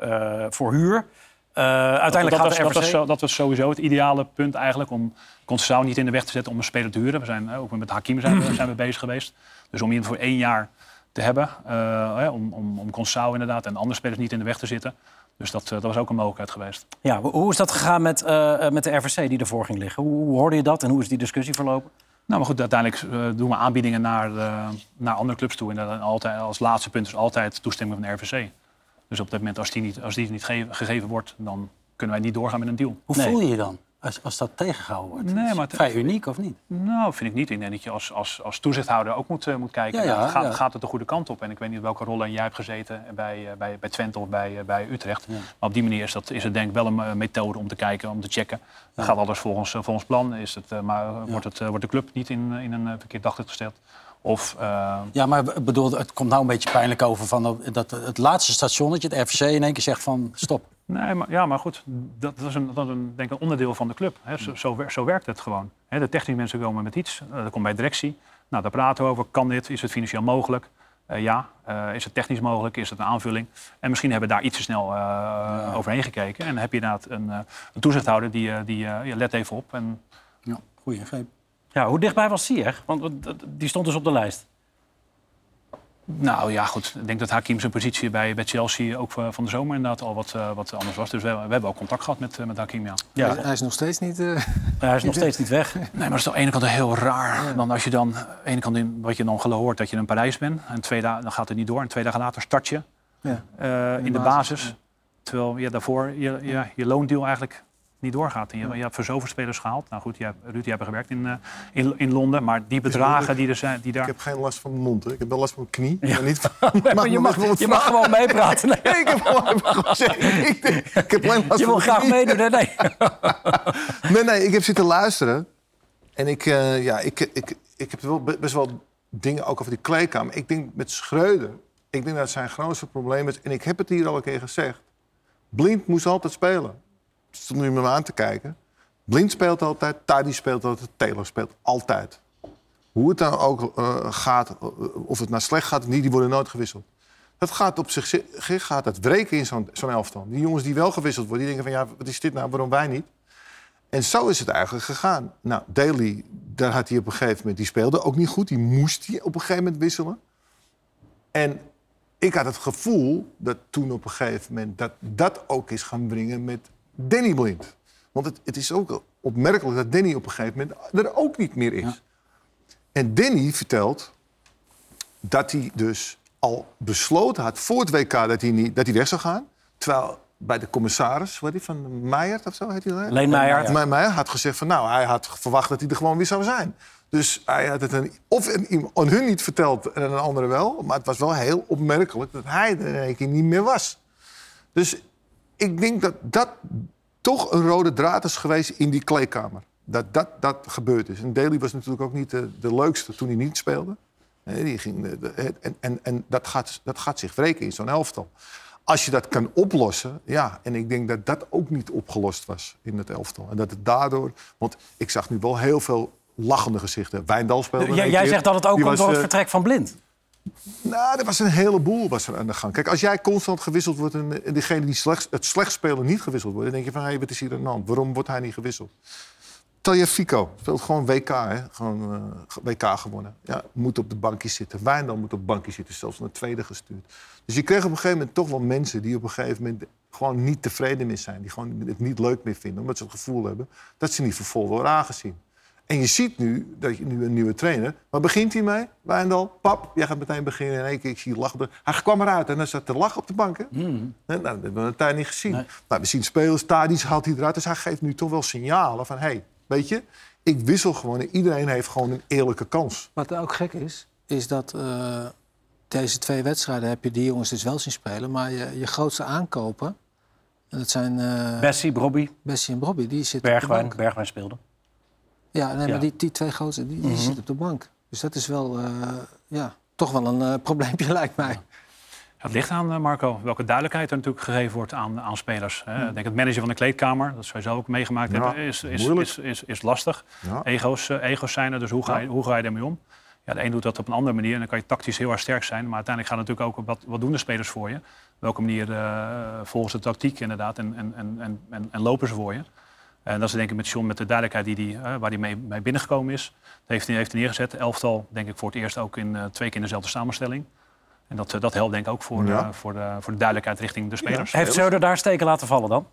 voor huur. Uiteindelijk dat, gaat was, dat, was, zo- dat was sowieso het ideale punt eigenlijk om Conceição niet in de weg te zetten om een speler te huren. We zijn ook met Hakim zijn we, zijn we bezig geweest. Dus om iemand voor één jaar te hebben, eh, om, om, om Conceição inderdaad en andere spelers niet in de weg te zitten. Dus dat, eh, dat was ook een mogelijkheid geweest. Ja, hoe- is dat gegaan met, eh, met de RVC die ervoor ging liggen? Hoe, hoe hoorde je dat en hoe is die discussie verlopen? Nou, maar goed, uiteindelijk doen we aanbiedingen naar, eh, naar andere clubs toe. En dat altijd, als laatste punt is altijd toestemming van de RVC. Dus op dat moment, als die niet, als die niet ge- gegeven wordt, dan kunnen wij niet doorgaan met een deal. Hoe Nee. voel je je dan als, als dat tegengehouden wordt? Nee, maar vrij uniek of niet? Nou, vind ik niet. Ik denk dat je als, als, als toezichthouder ook moet, eh, moet kijken. Ja, ja, Nou, gaat, ja. gaat het de goede kant op? En ik weet niet welke rollen jij hebt gezeten bij, eh, bij, bij Twente of bij, eh, bij Utrecht. Maar op die manier is, dat, is het denk ik wel een methode om te kijken, om te checken. Gaat alles volgens, volgens plan? Is het, maar wordt, het, wordt de club niet in, in een verkeerd daglicht gesteld? Of, Ja, maar bedoel, het komt nou een beetje pijnlijk over van dat- dat het laatste stationnetje, het RVC, in één keer zegt van stop. Nee, maar, ja, maar goed, dat, dat is, een, dat is een, denk ik een onderdeel van de club. Hè. Zo, zo, wer- zo werkt het gewoon. Hè, de technische mensen komen met iets, eh, dat komt bij directie. Nou, daar praten we over. Kan dit? Is het financieel mogelijk? Eh, ja. Eh, is het technisch mogelijk? Is het een aanvulling? En misschien hebben we daar iets te snel eh, overheen gekeken. En dan heb je inderdaad een, eh, een toezichthouder die, eh, die eh, ja, let even op. En Ja, goeie ingreep. Ja, hoe dichtbij was Ziyech? Want eh, die stond dus op de lijst. Nou ja, goed. Ik denk dat Hakim zijn positie bij, bij Chelsea ook eh, van de zomer inderdaad al wat, eh, wat anders was. Dus we, we hebben ook contact gehad met, eh, met Hakim, ja. Ja, Hij, hij is nog steeds niet... eh, hij is nog steeds niet weg. Nee, maar dat is aan de ene kant heel raar. Dan als je dan, aan de ene kant in, wat je dan gehoord dat je in Parijs bent. En twee dagen, dan gaat het niet door. En twee dagen later start je ja. eh, in de basis, basis. Terwijl je daarvoor je, ja, je loondeal eigenlijk niet doorgaat. En je, je hebt voor zoveel spelers gehaald. Nou goed, jij, Ruud, jij hebt gewerkt in, eh, in, in Londen. Maar die bedragen die er zijn, die Ik daar... heb geen last van mijn mond. Hè. Ik heb wel last van mijn knie. Maar niet van, Maar je mag, je gewoon meepraten. Nee. Nee, ik heb gewoon. Ik, ik heb alleen last Je wil graag meedoen? Nee. Nee, nee, ik heb zitten luisteren. En ik, eh, ja, ik, ik, ik heb wel be- best wel dingen ook over die kleedkamer. Ik denk met Schreuder, ik denk dat zijn grootste probleem is... en ik heb het hier al een keer gezegd. Blind moest altijd spelen. Stond nu me aan te kijken. Blind speelt altijd, Tadi speelt altijd, Taylor speelt altijd. Hoe het dan ook eh, gaat, eh, of het nou slecht gaat niet, die worden nooit gewisseld. Dat gaat op zich gaat dat wreken in zo'n zo'n elftal. Die jongens die wel gewisseld worden, die denken van ja, wat is dit nou, waarom wij niet? En zo is het eigenlijk gegaan. Nou, Daly, daar had hij op een gegeven moment, die speelde ook niet goed. Die moest hij op een gegeven moment wisselen. En ik had het gevoel dat toen op een gegeven moment dat dat ook is gaan brengen met Danny Blind. Want het, het is ook opmerkelijk dat Danny op een gegeven moment er ook niet meer is. En Danny vertelt dat hij dus al besloten had voor het WK dat hij, niet, dat hij weg zou gaan. Terwijl bij de commissaris, wat die van Meijer of zo heet hij dat? Leen Meijer. Maar Meijer had gezegd van nou, hij had verwacht dat hij er gewoon weer zou zijn. Dus hij had het een, of een, aan hun niet verteld en aan een andere wel. Maar het was wel heel opmerkelijk dat hij er in één keer niet meer was. Dus ik denk dat dat toch een rode draad is geweest in die kleedkamer. Dat dat, dat gebeurd is. En Daly was natuurlijk ook niet de, de leukste toen hij niet speelde. Nee, die ging, de- de- en en, en dat, gaat, dat gaat zich wreken in zo'n elftal. Als je dat kan oplossen, ja. En ik denk dat dat ook niet opgelost was in het elftal. En dat het daardoor... Want ik zag nu wel heel veel lachende gezichten. Wijndal speelde Jij, jij zegt dat het ook Die komt was, door het eh, vertrek van Blind. Nou, er was een heleboel was er aan de gang. Kijk, als jij constant gewisseld wordt en, en diegene die het slecht spelen niet gewisseld wordt... dan denk je van, hé, wat is hier de hand? Waarom wordt hij niet gewisseld? Fico speelt gewoon WK, hè? Gewoon eh, WK gewonnen. Ja, moet op de bankje zitten. Wijndal moet op de bankje zitten, zelfs naar tweede gestuurd. Dus je kreeg op een gegeven moment toch wel mensen die op een gegeven moment gewoon niet tevreden meer zijn. Die gewoon het niet leuk meer vinden, omdat ze het gevoel hebben dat ze niet vervolgd worden aangezien. En je ziet nu dat je nu een nieuwe trainer. Waar begint hij mee? Wijndal, pap, jij gaat meteen beginnen. In één keer, ik zie je lachen. Hij kwam eruit en dan zat te lachen op de bank. Hè? Nou, dat hebben we een tijd niet gezien. Nou, we zien spelers, Tadic haalt hij eruit. Dus hij geeft nu toch wel signalen van... hey, weet je, ik wissel gewoon en iedereen heeft gewoon een eerlijke kans. Wat ook gek is, is dat uh, deze twee wedstrijden heb je die jongens dus wel zien spelen. Maar je, je grootste aankopen, en dat zijn... Uh, Bessie, Brobby. Bessie en Brobby, die zitten Bergwijn, op de bank. Bergwijn speelde. Ja, nee, Ja. maar die, die twee grootste, die, die Mhm. zitten op de bank. Dus dat is wel, eh, ja, toch wel een eh, probleempje lijkt mij. Het ligt aan, eh, Marco, welke duidelijkheid er natuurlijk gegeven wordt aan, aan spelers. hè. Ik denk het manager van de kleedkamer, dat sowieso ook meegemaakt Ja, hebben, is, is, is, is, is lastig. Ja. Ego's, eh, ego's zijn er, dus hoe ga, je, hoe ga je ermee om? Ja, de een doet dat op een andere manier en dan kan je tactisch heel erg sterk zijn. Maar uiteindelijk gaat het natuurlijk ook wat, wat doen de spelers voor je? Op welke manier eh, volgens de tactiek inderdaad en, en, en, en, en, en lopen ze voor je? En dat is denk ik met John met de duidelijkheid die die, eh, waar hij mee, mee binnengekomen is. Dat heeft hij heeft hij neergezet. Elftal denk ik voor het eerst ook in, eh, twee keer in dezelfde samenstelling. En dat, eh, dat helpt denk ik ook voor, Ja. eh, voor, de, voor de duidelijkheid richting de spelers. Heeft Söder daar steken laten vallen dan?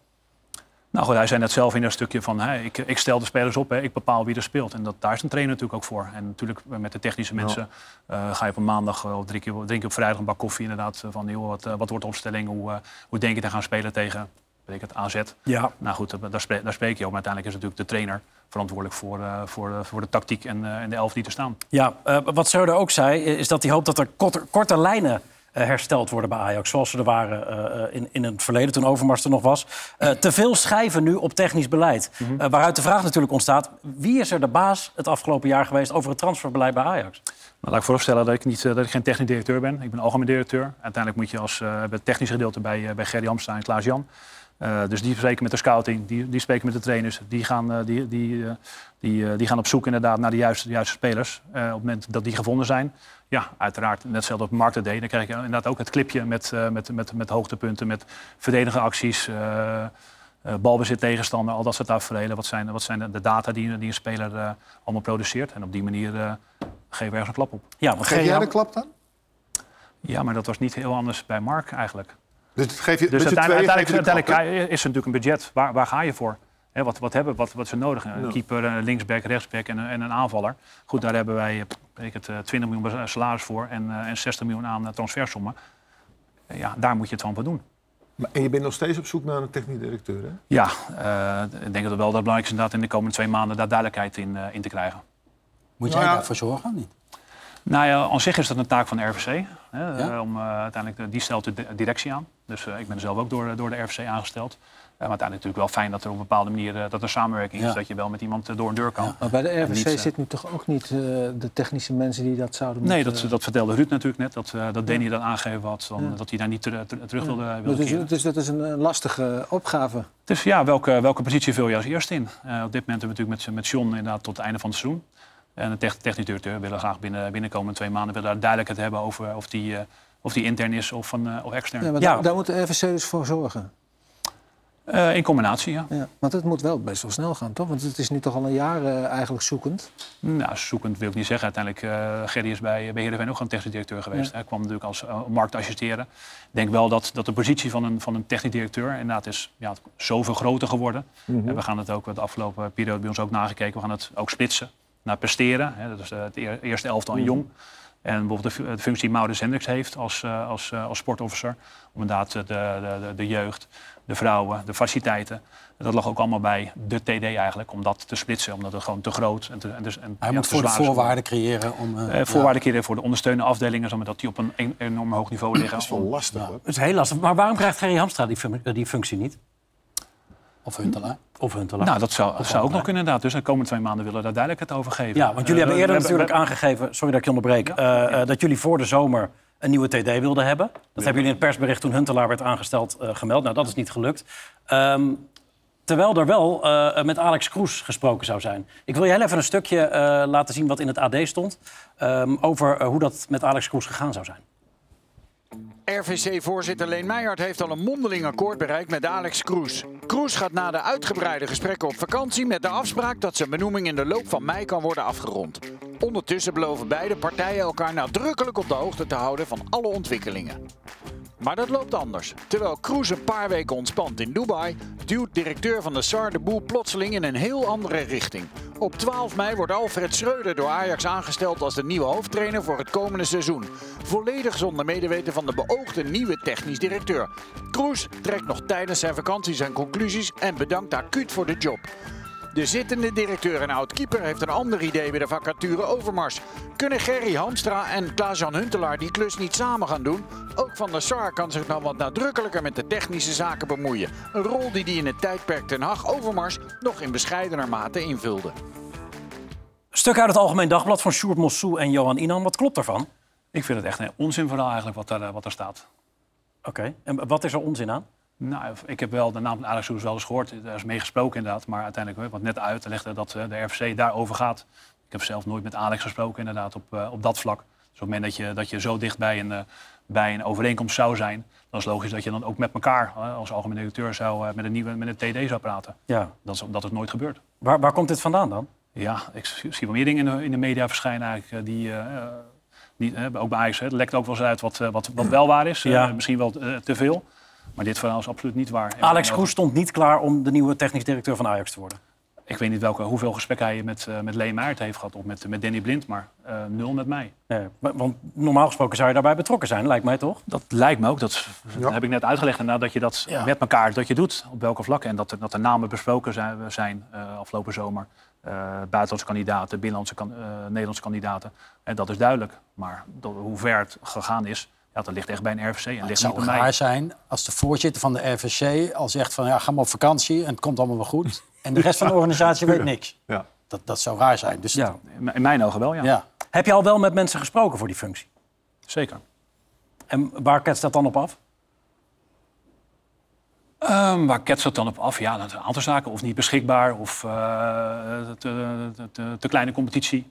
Nou goed, hij zei net zelf in dat stukje van... Hè, ik, ik stel de spelers op, hè, ik bepaal wie er speelt. En dat, daar is een trainer natuurlijk ook voor. En natuurlijk eh, met de technische mensen eh, ga je op een maandag eh, of drie keer, drink je op vrijdag een bak koffie inderdaad. eh, Van joh, wat, eh, wat wordt de opstelling? Hoe, eh, hoe denk je te gaan spelen tegen het, AZ? Ja. Nou goed, daar, spreek, daar spreek je over. Maar uiteindelijk is natuurlijk de trainer verantwoordelijk voor, eh, voor, eh, voor de tactiek en, eh, en de elf die er staan. Ja, wat Söder ook zei, is dat hij hoopt dat er korte, korte lijnen hersteld worden bij Ajax. Zoals ze er waren in, in het verleden, toen Overmars er nog was. Te veel schijven nu op technisch beleid. Eh, waaruit de vraag natuurlijk ontstaat... wie is er de baas het afgelopen jaar geweest over het transferbeleid bij Ajax? Nou, laat ik vooropstellen dat ik, niet, dat ik geen technisch directeur ben. Ik ben algemeen directeur. Uiteindelijk moet je als het technische gedeelte bij, bij Gerry Hamstra en Klaas Jan. Eh, dus die spreken met de scouting, die, die spreken met de trainers. Die gaan, eh, die, die, eh, die, eh, die gaan op zoek inderdaad naar de juiste, de juiste spelers. Eh, op het moment dat die gevonden zijn, ja, uiteraard, net hetzelfde op Markt deed. Dan krijg je inderdaad ook het clipje met, eh, met, met, met hoogtepunten, met verdedigende acties. eh, eh, balbezit tegenstander, al dat soort tafereelen. Wat zijn, wat zijn de, de data die, die een speler eh, allemaal produceert? En op die manier eh, geven we ergens een klap op. Ja, Geef jij de klap dan? Ja, maar dat was niet heel anders bij Mark eigenlijk. Dus, het je, Dus uiteindelijk, tweeën je is er natuurlijk een budget. Waar, waar ga je voor? Hè, wat, wat hebben wat, wat er nodig? Een Ja. keeper, een linksback, rechtsback en, een- en een aanvaller. Goed, daar hebben wij eh, weet ik het, eh, 20 miljoen salaris voor en, eh, en 60 miljoen aan eh, transfersommen. Eh, Ja, daar moet je het van voor doen. Maar- En je bent nog steeds op zoek naar een technisch directeur, hè? Ja, eh, ik denk dat het wel dat belangrijk is inderdaad in de komende twee maanden daar duidelijkheid in, eh, in te krijgen. Moet Nou jij ja. daarvoor zorgen of niet? Nou ja, aan zich is dat een taak van de RVC. Hè, Ja? eh, om, eh, uiteindelijk, de- die stelt de di- directie aan. Dus eh, ik ben zelf ook door, door de RVC aangesteld. Eh, maar uiteindelijk natuurlijk wel fijn dat er op een bepaalde manier eh, dat er samenwerking Ja. is. Dat je wel met iemand door een deur kan. Maar bij de En niet, RVC eh, zit nu toch ook niet eh, de technische mensen die dat zouden Nee, moeten... dat, dat vertelde Ruud natuurlijk net. Dat, eh, dat Danny dat aangegeven had. Dan, Ja. Dat hij daar niet ter- ter- terug wilde, wilde dus, keren. dus dat is een, lastige opgave. Dus ja, welke, welke positie vul je als eerste in? Eh, op dit moment hebben we natuurlijk met, met John inderdaad tot het einde van het seizoen. En de tech- technisch directeur willen graag binnen, binnenkomen twee maanden... willen daar duidelijkheid hebben over of die, eh, of die intern is of, van, eh, of extern. Ja, maar Ja. Daar, daar moet de RVC dus voor zorgen. Eh, in combinatie, ja. Ja, want het moet wel best wel snel gaan, toch? Want het is nu toch al een jaar eh, eigenlijk zoekend. Nou, zoekend wil ik niet zeggen. Uiteindelijk, eh Gerry is bij, bij Heerenveen ook gewoon technisch directeur geweest. Ja. Hij kwam natuurlijk als uh, markt assisteren. Ik denk wel dat, dat de positie van een, van een technisch directeur inderdaad is ja, zoveel groter geworden. En we gaan het ook de afgelopen periode bij ons ook nagekeken. We gaan het ook splitsen naar presteren. Hè. Dat is eh, het eer- eerste elftal en jong. En bijvoorbeeld de, fu- de functie die Maurits Hendricks heeft als, eh, als, eh, als sportofficer. Om inderdaad de, de, de, de jeugd, de vrouwen, de faciliteiten. Dat lag ook allemaal bij de TD eigenlijk. Om dat te splitsen. Omdat het gewoon te groot en te, en dus, en, Hij ja, moet te voor de zwaar is voorwaarden creëren om... eh, ja. voorwaarden keren voor de ondersteunende afdelingen, zodat die op een en- enorm hoog niveau liggen. Dat is wel lastig. Dat is heel lastig. Maar waarom krijgt Gerry Hamstra die, fun- die functie niet? Of Huntelaar. Of Huntelaar? Nou, dat zou, zou ook nog kunnen inderdaad. Dus de komende twee maanden willen we daar duidelijkheid over geven. Ja, want jullie Eh, hebben eerder we- natuurlijk aangegeven, sorry dat ik je onderbreek, eh, eh, dat jullie voor de zomer een nieuwe TD wilden hebben. Dat hebben jullie in het persbericht toen Huntelaar werd aangesteld gemeld. Nou, dat is niet gelukt. Ehm, Terwijl er wel met Alex Kroes gesproken zou zijn. Ik wil je heel even een stukje laten zien wat in het AD stond... ehm, over hoe dat met Alex Kroes gegaan zou zijn. RVC-voorzitter Leen Meijert heeft al een mondeling akkoord bereikt met Alex Kroes. Kroes gaat na de uitgebreide gesprekken op vakantie met de afspraak dat zijn benoeming in de loop van mei kan worden afgerond. Ondertussen beloven beide partijen elkaar nadrukkelijk op de hoogte te houden van alle ontwikkelingen. Maar dat loopt anders. Terwijl Kroes een paar weken ontspant in Dubai, duwt directeur van de SAR de boel plotseling in een heel andere richting. Op 12 mei wordt Alfred Schreuder door Ajax aangesteld als de nieuwe hoofdtrainer voor het komende seizoen. Volledig zonder medeweten van de beoogde nieuwe technisch directeur. Kroes trekt nog tijdens zijn vakantie zijn conclusies en bedankt acuut voor de job. De zittende directeur en oud-keeper heeft een ander idee bij de vacature Overmars. Kunnen Gerry Hamstra en Klaas-Jan Huntelaar die klus niet samen gaan doen? Ook Van der Sar kan zich dan wat nadrukkelijker met de technische zaken bemoeien. Een rol die hij in het tijdperk Ten Hag Overmars nog in bescheidener mate invulde. Stuk uit het Algemeen Dagblad van Sjoerd Mossou en Johan Inan. Wat klopt daarvan? Ik vind het echt een onzinverhaal eigenlijk wat daar, eh, wat daar staat. Oké, en wat is er onzin aan? Nou, ik heb wel de naam van Alex Kroes wel eens gehoord. Daar is mee gesproken inderdaad. Maar uiteindelijk, wat net uitlegde dat eh, de RVC daarover gaat. Ik heb zelf nooit met Alex gesproken inderdaad op, eh, op dat vlak. Dus op het moment dat je, dat je zo dicht bij een, eh, bij een overeenkomst zou zijn... dan is het logisch dat je dan ook met elkaar als algemeen directeur zou, met, een nieuwe, met een TD zou praten. Ja. Dat is, dat is nooit gebeurd. Waar, waar komt dit vandaan dan? Ja, ik zie wel meer dingen in de, in de media verschijnen eigenlijk. Die, die, eh, ook bij Ajax, het lekt ook wel eens uit wat, wat, wat wel waar is. Misschien wel te veel. Maar dit verhaal is absoluut niet waar. Alex Kroes stond niet klaar om de nieuwe technisch directeur van Ajax te worden. Ik weet niet welke, hoeveel gesprek hij met, eh met Maert heeft gehad. Of met, met Danny Blind, maar eh, nul met mij. Want normaal gesproken zou je daarbij betrokken zijn, lijkt mij toch? Dat lijkt me ook. Dat, dat heb ik net uitgelegd. inderdaad, Dat je dat Ja. met elkaar dat je doet. Op welke vlakken. En dat er, dat er namen besproken zijn, zijn eh, afgelopen zomer. Eh, buitenlandse kandidaten, binnenlandse kan- eh, Nederlandse kandidaten. En dat is duidelijk. Maar dat- hoe ver het gegaan is, ja, dat ligt echt bij een RVC. En Het ligt zou niet bij mij. raar zijn als de voorzitter van de RVC al zegt van ja, ga maar op vakantie en het komt allemaal wel goed. En de rest van de organisatie weet niks. Ja. Dat, dat zou raar zijn. Dus Ja. In in mijn ogen wel, ja. ja. Heb je al wel met mensen gesproken voor die functie? Zeker. En waar ketst dat dan op af? Ehm, waar ketst het dan op af? Ja, een aantal zaken. Of niet beschikbaar, of eh, te, te, te, te kleine competitie.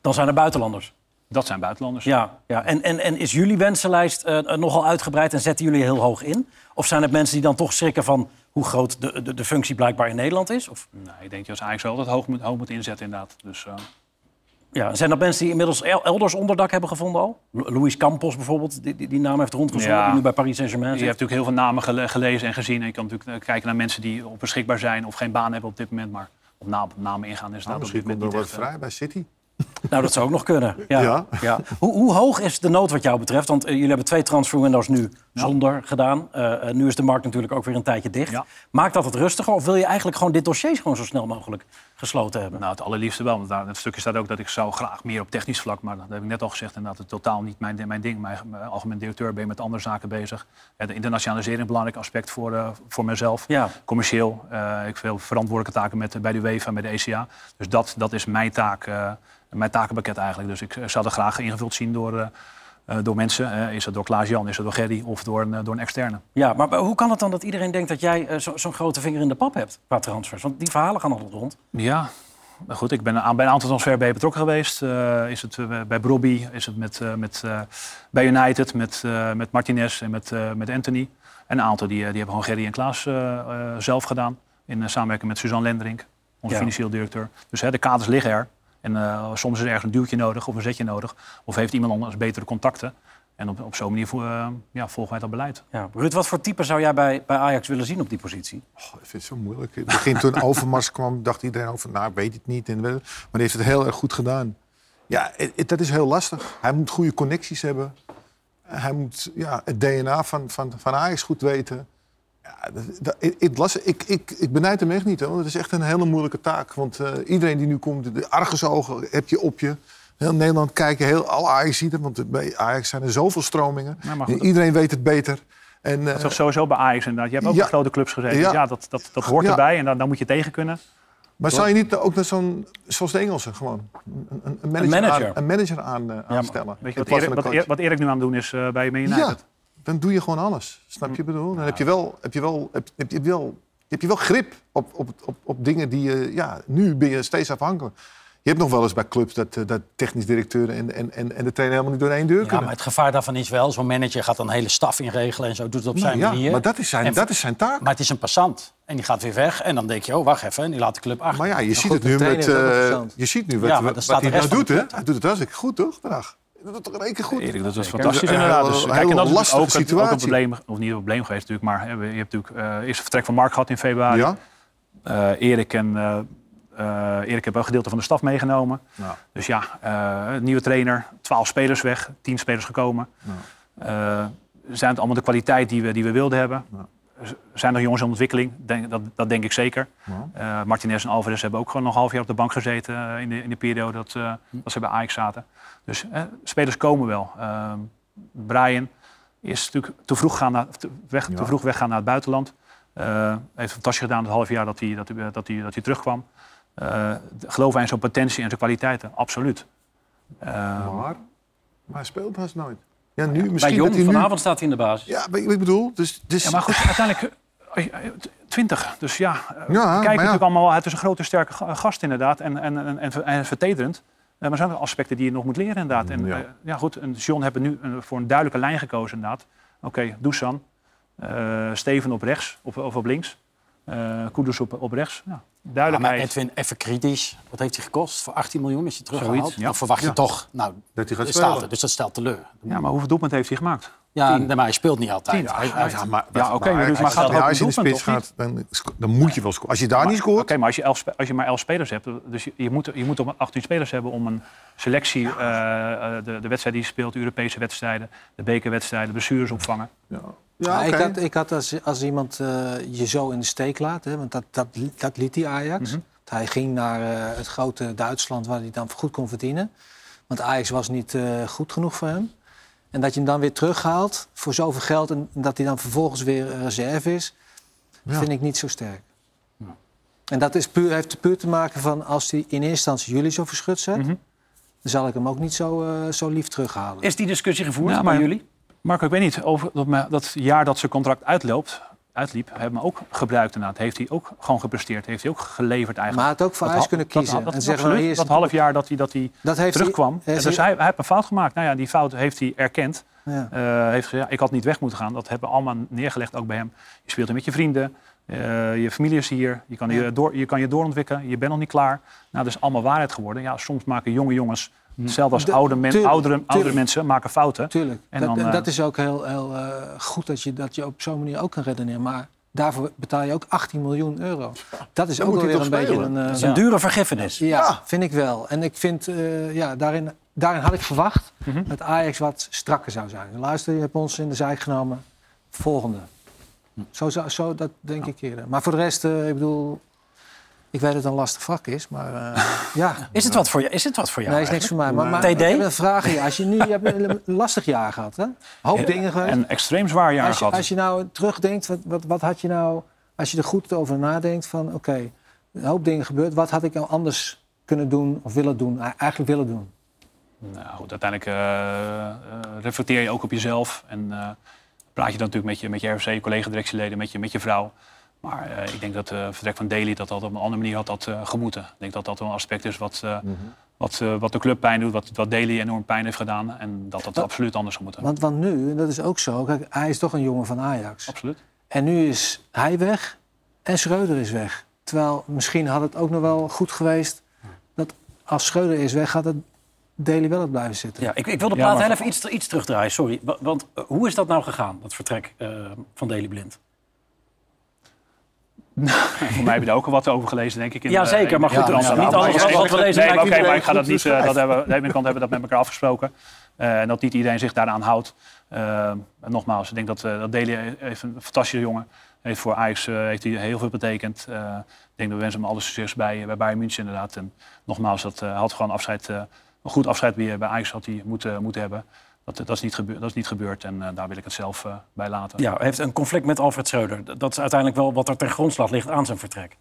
Dan zijn er buitenlanders. Dat zijn buitenlanders. Ja, ja. En, en, en is jullie wensenlijst eh, nogal uitgebreid en zetten jullie heel hoog in? Of zijn het mensen die dan toch schrikken van hoe groot de, de, de functie blijkbaar in Nederland is? Of, Nee, ik denk dat Ajax wel dat hoog moet, hoog moet inzetten inderdaad. Dus, eh, ja, zijn dat mensen die inmiddels el- elders onderdak hebben gevonden al? Lu- Luis Campos bijvoorbeeld, die, die, die naam heeft Ja. die nu bij Paris Saint-Germain je zit. hebt natuurlijk heel veel namen gele- gelezen en gezien. En je kan natuurlijk eh, kijken naar mensen die op beschikbaar zijn of geen baan hebben op dit moment. Maar op naam, op namen ingaan is Nou, dat op misschien dit moment komt er niet wat eh, vrij bij City. Nou, dat zou ook nog kunnen. Ja. Ja. Ja. Hoe, hoe hoog is de nood wat jou betreft? Want eh, jullie hebben twee transferwindows nu zonder gedaan. Eh, eh, nu is de markt natuurlijk ook weer een tijdje dicht. Ja. Maakt dat het rustiger? Of wil je eigenlijk gewoon dit dossier gewoon zo snel mogelijk gesloten hebben? Nou, het allerliefste wel. Want daar, in het stukje staat ook dat ik zou graag meer op technisch vlak. Maar dat heb ik net al gezegd. Inderdaad, het totaal niet mijn, mijn ding. Mijn, mijn algemeen directeur ben je met andere zaken bezig. Eh, de internationalisering een belangrijk aspect voor, eh, voor mezelf. Ja. Commercieel. ik veel verantwoordelijke taken met, bij de UEFA en bij de ECA. Dus dat, dat is mijn taak. mijn takenpakket eigenlijk. Dus ik zou dat graag ingevuld zien door, eh, door mensen. Eh, is dat door Klaas-Jan, is dat door Gerry of door een, eh, door een externe? Ja, maar maar hoe kan het dan dat iedereen denkt dat jij zo- zo'n grote vinger in de pap hebt qua transfers? Want die verhalen gaan altijd rond. Ja, maar goed, ik ben aan, bij een aantal transfer bij betrokken geweest. Is het bij Brobby, is het met, met, bij United, met, met Martinez en met, met Anthony. En een aantal die, die hebben gewoon Gerry en Klaas zelf gedaan. In samenwerking met Suzanne Lenderink, onze Ja. financieel directeur. Dus hè, de kaders liggen er. En eh, soms is er ergens een duwtje nodig of een zetje nodig. Of heeft iemand anders betere contacten. En op, op zo'n manier vo- eh, ja, volgen wij dat beleid. Ja. Ruud, wat voor type zou jij bij, bij Ajax willen zien op die positie? Oh, ik vind het zo moeilijk. In het begin toen Overmars kwam, dacht iedereen over, nou, ik weet het niet. En, wel- maar die heeft het heel erg goed gedaan. Ja, het- het- dat is heel lastig. Hij moet goede connecties hebben. Hij moet ja, het DNA van, van, van Ajax goed weten. Ja, dat, dat, ik, ik, las, ik, ik, ik benijd hem echt niet, hoor. Het is echt een hele moeilijke taak. Want eh, iedereen die nu komt, de argusogen heb je op je. Heel Nederland kijken, heel, alle Ajax ziet. Want bij Ajax zijn er zoveel stromingen. Ja, goed, iedereen weet het beter. En, eh, Dat is toch sowieso bij Ajax inderdaad. Je hebt ook Ja. grote clubs gezeten. Ja. Dus ja, dat, dat, dat hoort erbij en dan, dan moet je tegen kunnen. Maar zou je niet ook naar zo'n, zoals de Engelsen, gewoon een, een, een manager, manager. Aan, een manager aan, eh, aanstellen? Weet je wat Erik, wat, nu aan het doen is eh, bij Man United? Ja, dan doe je gewoon alles. Snap je wat ik bedoel? Dan heb je wel, heb je wel, heb, heb je wel, heb je wel grip op, op, op, op dingen die je... Ja, nu ben je steeds afhankelijk. Je hebt nog wel eens bij clubs dat, eh, dat technisch directeuren en, en, en, en de trainer helemaal niet door één deur Ja, kunnen. maar het gevaar daarvan is wel, zo'n manager gaat dan een hele staf inregelen en zo doet het op Nou zijn ja, manier. maar dat is zijn, En- dat is zijn taak. Maar het is een passant en die gaat weer weg en dan denk je, oh wacht even, en die laat de club achter. Maar ja, je ziet goed, het nu met... eh, je ziet nu wat, Ja, wat, hij nou doet, hè? Hij doet het hartstikke goed, toch? Vandaag. Doet het toch in één keer goed? Erik, dat is Kijk, fantastisch inderdaad. hele- Dus, een kijk, en dat is lastige ook, het- ook een situatie. probleem, of niet een probleem geweest natuurlijk, maar hè, je hebt natuurlijk eh, eerst het vertrek van Mark gehad in februari. Ja? Eh, Erik en eh eh, Erik hebben een gedeelte van de staf meegenomen. Nou. Dus ja, eh, nieuwe trainer, 12 spelers weg, 10 spelers gekomen. Eh, zijn het allemaal de kwaliteit die we, die we wilden hebben? Zijn er jongens in ontwikkeling? Denk, dat, dat denk ik zeker. Ja. Eh, Martinez en Alvarez hebben ook gewoon nog een half jaar op de bank gezeten eh, in, de, in de periode dat, eh, dat ze bij Ajax zaten. Dus spelers komen wel. Ehm, Brian is natuurlijk te vroeg, gaan naar, te, weg, Ja. te vroeg weggaan naar het buitenland. Eh heeft fantastisch gedaan het half jaar dat hij, dat hij, dat hij, dat hij terugkwam. Eh geloven wij in zijn potentie en zijn kwaliteiten? Absoluut. Eh, Maar, maar hij speelt haast nooit. Ja, nu misschien Jong, nu... vanavond staat hij in de basis. Ja, ik bedoel, dus... dus ja, maar goed, uiteindelijk eh, eh, 20. Dus ja, we ja. natuurlijk allemaal. Het is een grote, sterke ga- gast inderdaad. En, en, en, en, en vertederend. Eh, maar er zijn ook aspecten die je nog moet leren inderdaad. En, Ja. ja. ja, goed. En John hebben nu een- voor een duidelijke lijn gekozen inderdaad. Oké, Dusan. eh, Steven op rechts of, of op links. eh Kudus op, op rechts. Ja, Ja, maar duidelijkheid. Edwin, even kritisch. Wat heeft hij gekost? Voor 18 miljoen is hij teruggehaald. Zoiets, ja. Dan verwacht je toch, nou, dat hij gaat staat er, dus dat stelt teleur. ja, maar hoeveel doelpunten heeft hij gemaakt? Ja, nee, maar hij speelt niet altijd. Hij, hij- Ja, maar, Ja, oké, maar dus- maar gaat in de spits gaat, dan, dan moet je wel scoren. Als je daar niet Oké, scoort... maar als je, elf, als je maar 11 spelers hebt, dus je, je, moet, je moet op 18 spelers hebben om een selectie, eh, eh, de, de wedstrijden die je speelt, de Europese wedstrijden, de bekerwedstrijden, blessures opvangen. Ja, Ja, ik oké. had, ik had als, als iemand eh, je zo in de steek laat, hè, want dat, dat, dat liet die Ajax. Mhm. Hij ging naar het grote Duitsland waar hij dan goed kon verdienen. Want Ajax was niet eh, goed genoeg voor hem. En dat je hem dan weer terughaalt voor zoveel geld en dat hij dan vervolgens weer eh, reserve is, Ja. vind ik niet zo sterk. En dat is puur, heeft puur te maken van als hij in eerste instantie jullie zo verschut zet, Mhm. dan zal ik hem ook niet zo, eh, zo lief terughalen. Is die discussie gevoerd Ja, bij jullie? Marco, ik weet niet, over dat, dat jaar dat zijn contract uitloopt, uitliep, hebben we hem ook gebruikt inderdaad. Heeft hij ook gewoon gepresteerd, heeft hij ook geleverd Maar eigenlijk. hij had ook voor kunnen kiezen. Dat, en dat, zeggen, absoluut, nou, dat half jaar dat hij, dat hij dat terugkwam. Hij, En dus hij, hij heeft een fout gemaakt. Nou ja, die fout heeft hij erkend. ja. Eh, heeft gezegd, ja, ik had niet weg moeten gaan. Dat hebben we allemaal neergelegd, ook bij hem. Je speelt er met je vrienden. eh, je familie is hier. Je kan je, door, je kan je doorontwikkelen. Je bent nog niet klaar. Nou, dat is allemaal waarheid geworden. Ja, soms maken jonge jongens, hetzelfde als De- oude men, tuurlijk, oudere, mensen, maken fouten. Tuurlijk. En dat, dan, eh, dat is ook heel, heel eh, goed dat je, dat je op zo'n manier ook kan redeneren. Maar daarvoor betaal je ook 18 miljoen euro. Dat is Dan ook wel weer een beetje een... eh, Dat is een dure vergiffenis. ja, Ja. vind ik wel. En ik vind, eh, ja, daarin, daarin had ik verwacht Mhm. dat Ajax wat strakker zou zijn. Luister, je hebt ons in de zijk genomen. Volgende. Zo, zou- zo dat denk ik eerder. Maar voor de rest, eh, ik bedoel... Ik weet dat het een lastig vak is, maar eh, ja. Is het wat voor, je, is het wat voor jou? Nee, is niks voor mij. Maar, maar TD? ik heb een vraag hier. Als je nu, je hebt een lastig jaar gehad, hè? Hoop dingen geweest. Een extreem zwaar jaar Als je, gehad. als je nou terugdenkt, wat, wat, wat had je nou, als je er goed over nadenkt, van oké, een hoop dingen gebeurd, wat had ik nou anders kunnen doen of willen doen, eigenlijk willen doen? Nou goed, uiteindelijk eh, eh, reflecteer je ook op jezelf. En eh, praat je dan natuurlijk met je, met je RFC, je collega-directieleden, met je, met je vrouw. Maar eh, ik denk dat het vertrek van Daly dat dat op een andere manier had dat, eh, gemoeten. Ik denk dat dat wel een aspect is wat, eh, wat, eh, wat de club pijn doet, wat, wat Daly enorm pijn heeft gedaan. En dat dat absoluut anders zou moeten. Want, want nu, en dat is ook zo, kijk, hij is toch een jongen van Ajax. Absoluut. En nu is hij weg en Schreuder is weg. Terwijl misschien had het ook nog wel goed geweest dat als Schreuder is weg, gaat het Deli wel op blijven zitten. Ja, ik, ik wil de Ja, plaat maar- heel even iets, iets terugdraaien, sorry. Wa- Want eh, hoe is dat nou gegaan, dat vertrek eh, van Daily Blind? Voor mij heb je daar ook al wat over gelezen, denk ik. In, Ja, zeker, maar goed, niet alles wat- we lezen Nee, maar maakt oké, maar ik ga dat niet. eh, dat hebben we, de ene kant hebben we dat met elkaar afgesproken. Eh, en dat niet iedereen zich daaraan houdt. Eh, en nogmaals, ik denk dat, dat Deli heeft een fantastische jongen. Heeft voor Ajax heeft hij heel veel betekend. Ik denk dat we wensen hem alle succes bij, bij Bayern München inderdaad. En nogmaals, dat had gewoon afscheid, een goed afscheid bij, bij Ajax had hij moeten, moeten hebben. Dat, dat, is niet gebeurd, dat is niet gebeurd en eh, daar wil ik het zelf eh, bij laten. Ja, hij heeft een conflict met Alfred Schreuder. Dat is uiteindelijk wel wat er ten grondslag ligt aan zijn vertrek.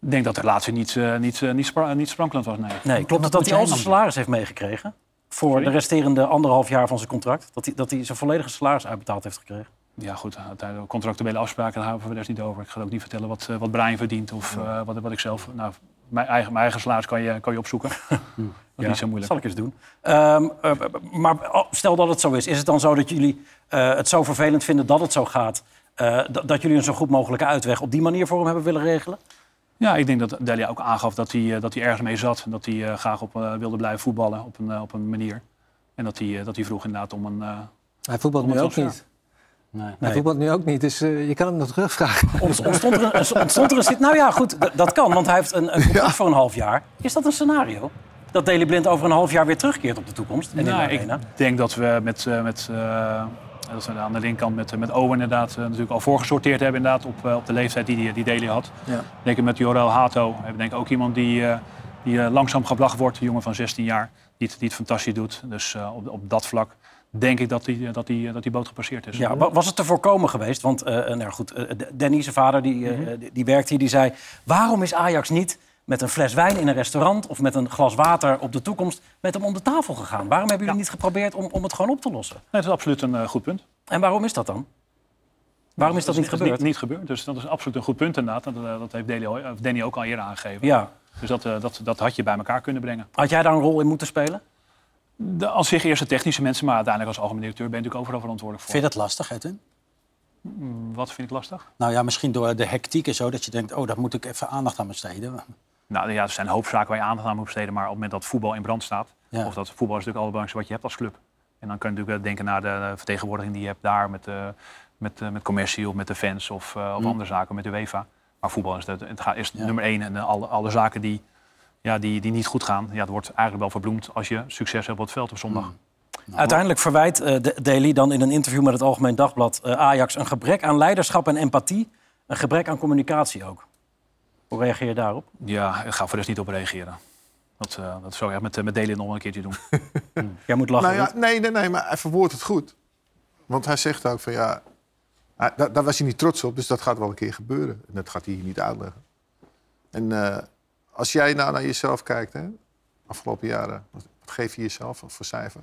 Ik denk dat de relatie niet, eh, niet, niet, spra- niet sprankelend was, nee. Nee, klopt het dat hij al zijn salaris heeft meegekregen? Voor Sorry? de resterende anderhalf jaar van zijn contract? Dat hij, dat hij zijn volledige salaris uitbetaald heeft gekregen? Ja, goed, uiteindelijk contractuele afspraken daar houden we er niet over. Ik ga ook niet vertellen wat, eh, wat Brian verdient of eh, wat, wat ik zelf. Nou, mijn eigen, mijn eigen salaris kan je, kan je opzoeken. dat is Ja, niet zo moeilijk. zal ik eens doen. Ehm, eh, maar oh, stel dat het zo is. Is het dan zo dat jullie eh, het zo vervelend vinden dat het zo gaat... eh, dat- dat jullie een zo goed mogelijke uitweg op die manier voor hem hebben willen regelen? Ja, ik denk dat Delia ook aangaf dat hij, eh, dat hij ergens mee zat. En dat hij eh, graag op, eh, wilde blijven voetballen op een, eh, op een manier. En dat hij, eh, dat hij vroeg inderdaad om een... eh, Hij voetbalt nu ook niet. Nee. Hij voetbalt nu ook niet, dus eh, je kan hem nog terugvragen. Ont- Ontstond er een, ontstond er een Nou ja, goed, dat kan, want hij heeft een, een contract voor een half jaar. Is dat een scenario? Dat Daley Blind over een half jaar weer terugkeert op de toekomst? En in de Nou, ik arena? denk dat we met, eh, met eh, dat we aan de linkerkant met, met Owen inderdaad natuurlijk al voorgesorteerd hebben inderdaad, op, op de leeftijd die die, die Deli had. Ja. Ik denk met Jorel Hato hebben we denk ik ook iemand die, eh, die langzaam gebracht wordt, een jongen van 16 jaar, die het, die het fantastisch doet. Dus eh, op, op dat vlak denk ik dat die, dat die, dat die boot gepasseerd is. Ja, wa- was het te voorkomen geweest? Want eh, nou goed, eh, Danny, zijn vader, die, eh, die, die werkt hier, die zei... waarom is Ajax niet met een fles wijn in een restaurant... of met een glas water op de toekomst met hem om de tafel gegaan? Waarom hebben jullie niet geprobeerd om, om het gewoon op te lossen? Nee, dat is absoluut een eh, goed punt. En waarom is dat dan? Waarom is dat niet gebeurd? Niet, niet gebeurd, dus dat is absoluut een goed punt inderdaad. Dat, eh, dat heeft of Danny ook al eerder aangegeven. Ja. Dus dat, eh, dat, dat had je bij elkaar kunnen brengen. Had jij daar een rol in moeten spelen? De, als zich eerst de technische mensen, maar uiteindelijk als algemeen directeur ben je natuurlijk overal verantwoordelijk voor. Vind je dat lastig, Edwin? Mm, Wat vind ik lastig? Nou ja, misschien door de hectiek en zo, dat je denkt, oh, daar moet ik even aandacht aan besteden. Nou ja, er zijn een hoop zaken waar je aandacht aan moet besteden. Maar op het moment dat voetbal in brand staat, Ja. of dat voetbal is natuurlijk het allerbelangrijkste wat je hebt als club. En dan kun je natuurlijk denken naar de vertegenwoordiging die je hebt daar met, eh, met, eh, met commercie of met de fans of, eh, of Mm. andere zaken met de UEFA. Maar voetbal is, het, het gaat, is Ja. nummer één en alle, alle zaken die, ja, die, die niet goed gaan, ja, dat wordt eigenlijk wel verbloemd als je succes hebt op het veld op zondag. Mm. Uiteindelijk verwijt eh De- Daly dan in een interview met het Algemeen Dagblad eh, Ajax een gebrek aan leiderschap en empathie. Een gebrek aan communicatie ook. Hoe reageer je daarop? Ja, ik ga voor rest niet op reageren. Dat, eh, dat zou ik echt met, met Delen nog een keertje doen. Jij moet lachen. Nou ja, nee, nee, nee, maar hij verwoordt het goed. Want hij zegt ook van ja, daar, daar was hij niet trots op, dus dat gaat wel een keer gebeuren. En dat gaat hij hier niet uitleggen. En eh, als jij nou naar jezelf kijkt, hè, afgelopen jaren, wat, geef je jezelf voor cijfer?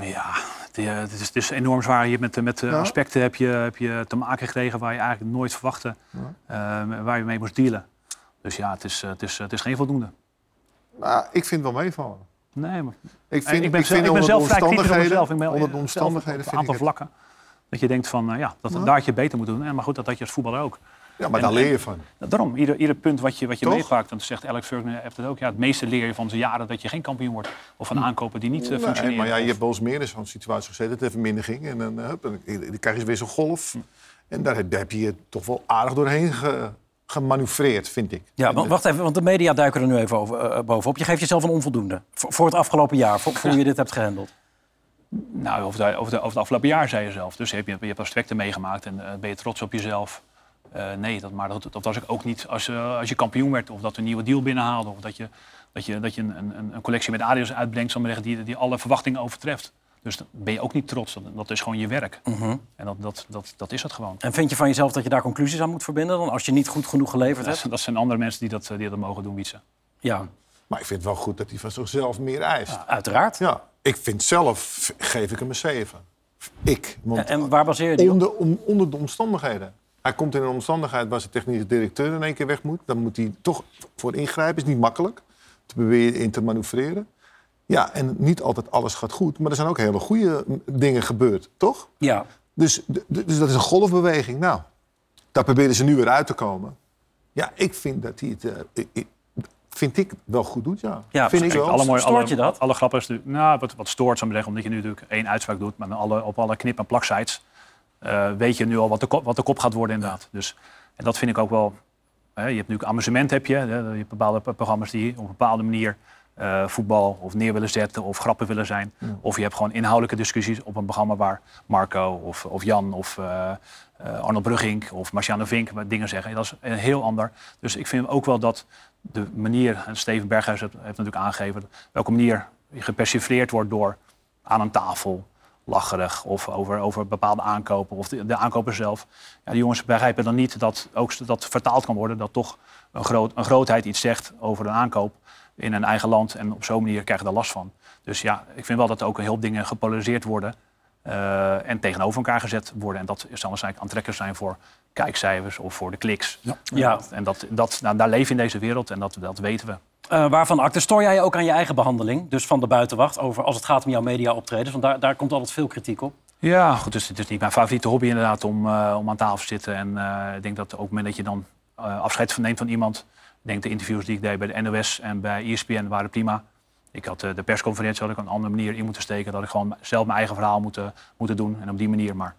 Ja, het, is, het is enorm zwaar. Je met, met eh, Ja. aspecten heb je, heb je te maken gekregen waar je eigenlijk nooit verwachtte eh, waar je mee moest dealen. Dus ja, het is, eh, het is, het is geen voldoende. Nou, ik vind het wel meevallen. Nee, maar Ik vind, ik ben, ik zelf, vind ik ben zelf vrij kritisch op mezelf. Ik ben onder de omstandigheden op een vind ik aantal vlakken. Dat je denkt van, ja, dat, Ja. daar had je beter moeten doen. En, maar goed, dat had je als voetballer ook. Ja, maar En- daar leer je en- van. Daarom, ieder, ieder punt wat je, wat je Toch? meepakt, dan zegt Alex Ferguson heeft het ook. Ja, het meeste leer je van zijn jaren dat je geen kampioen wordt. Of van aankopen die niet eh, Nee, functioneren. maar ja, je Of- hebt bij ons meer in zo'n situatie gezeten. Dat het even minder ging. En dan, eh, hup, dan, dan krijg je weer zo'n golf. En daar heb, daar heb je je toch wel aardig doorheen ge, gemanoeuvreerd, vind ik. Ja, eh, wacht even, want de media duiken er nu even over, eh, bovenop. Je geeft jezelf een onvoldoende voor, voor het afgelopen jaar, voor, voor hoe je dit hebt gehandeld. Nou, over, de, over, de, over het afgelopen jaar zei je zelf. Dus heb je, je hebt aspecten meegemaakt en ben je trots op jezelf? Eh, nee, dat, maar dat, dat was ik ook niet als, eh, als je kampioen werd. Of dat we een nieuwe deal binnenhaalde. Of dat je, dat je, dat je een, een, een collectie met Adidas uitbrengt zeggen, die, die alle verwachtingen overtreft. Dus dan ben je ook niet trots. Dat, dat is gewoon je werk. Mhm. En dat, dat, dat, dat is het gewoon. En vind je van jezelf dat je daar conclusies aan moet verbinden dan als je niet goed genoeg geleverd Dat, hebt? dat zijn andere mensen die dat, eh, die dat mogen doen, Wietse. Ja, Maar ik vind het wel goed dat hij van zichzelf meer eist. uiteraard. Ja, ik vind zelf, geef ik hem een 7. Ik. Want En, en waar baseer je die op? onder, om, onder de omstandigheden. Hij komt in een omstandigheid waar zijn technische directeur in één keer weg moet. Dan moet hij toch voor ingrijpen. Is niet makkelijk. Te proberen in te manoeuvreren. Ja, en niet altijd alles gaat goed. Maar er zijn ook hele goede dingen gebeurd, toch? Ja, Dus, dus dat is een golfbeweging. Nou, daar proberen ze nu weer uit te komen. Ja, ik vind dat hij het... eh, ik- ik- vind ik wel goed doet, ja. Ja, vind ik wel. alle mooie, Stoort alle, je dat? Alle grappen is natuurlijk, nou, wat, wat stoort, zou ik zeggen, omdat je nu natuurlijk één uitspraak doet, maar alle, op alle knip- en plaksites eh, weet je nu al wat de, kop, wat de kop gaat worden inderdaad. Dus, en dat vind ik ook wel, hè, je hebt natuurlijk amusement heb je, hè, je hebt bepaalde pro- programma's die op een bepaalde manier eh, voetbal of neer willen zetten of grappen willen zijn. Of je hebt gewoon inhoudelijke discussies op een programma waar Marco of, of Jan of eh, Arnold Brugging of Marciano Vink dingen zeggen. Dat is een heel ander. Dus ik vind ook wel dat de manier, en Steven Berghuis heeft, heeft natuurlijk aangegeven, welke manier je gepersifleerd wordt door aan een tafel, lacherig of over, over bepaalde aankopen of de, de aankoper zelf. Ja, die jongens begrijpen dan niet dat ook dat vertaald kan worden, dat toch een, groot, een grootheid iets zegt over een aankoop. in een eigen land. En op zo'n manier krijg je daar last van. Dus ja, ik vind wel dat er ook een heel dingen gepolariseerd worden. eh, en tegenover elkaar gezet worden. En dat dan waarschijnlijk aantrekkelijk zijn voor kijkcijfers of voor de kliks. Ja. Ja. En dat, dat, nou, daar leven we in deze wereld en dat, dat weten we. Eh, waarvan acte stoor jij je ook aan je eigen behandeling? Dus van de buitenwacht, over als het gaat om jouw media-optredens? Want daar, daar komt altijd veel kritiek op. Ja, goed, dus het is niet mijn favoriete hobby inderdaad om, eh, om aan tafel te zitten. En eh, ik denk dat op het moment dat je dan afscheid neemt van iemand... Ik denk de interviews die ik deed bij de NOS en bij ESPN waren prima. Ik had de persconferentie had ik een andere manier in moeten steken. Dat ik gewoon zelf mijn eigen verhaal moeten, moeten doen. En op die manier maar.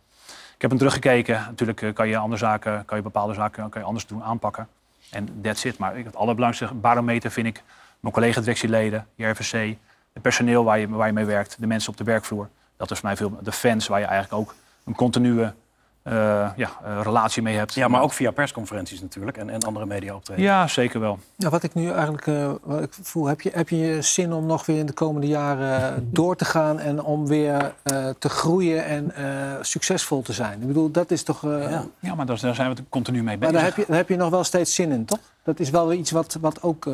Ik heb hem teruggekeken. Natuurlijk kan je andere zaken, kan je bepaalde zaken kan je anders doen, aanpakken. En that's it. Maar het allerbelangrijkste barometer vind ik mijn collega-directieleden, JRVC, het personeel waar je, waar je mee werkt, de mensen op de werkvloer. Dat is voor mij veel de fans waar je eigenlijk ook een continue ja, eh, relatie mee hebt. Ja, maar ook via persconferenties natuurlijk en, en andere media-optredens. Ja, zeker wel. Ja, wat ik nu eigenlijk eh, wat ik voel, heb je, heb je zin om nog weer in de komende jaren door te gaan en om weer eh, te groeien en eh, succesvol te zijn? Ik bedoel, dat is toch. eh, Ja. Ja, maar daar, daar zijn we continu mee Maar bezig. daar heb, je, daar heb je nog wel steeds zin in, toch? Dat is wel weer iets wat, wat ook. eh,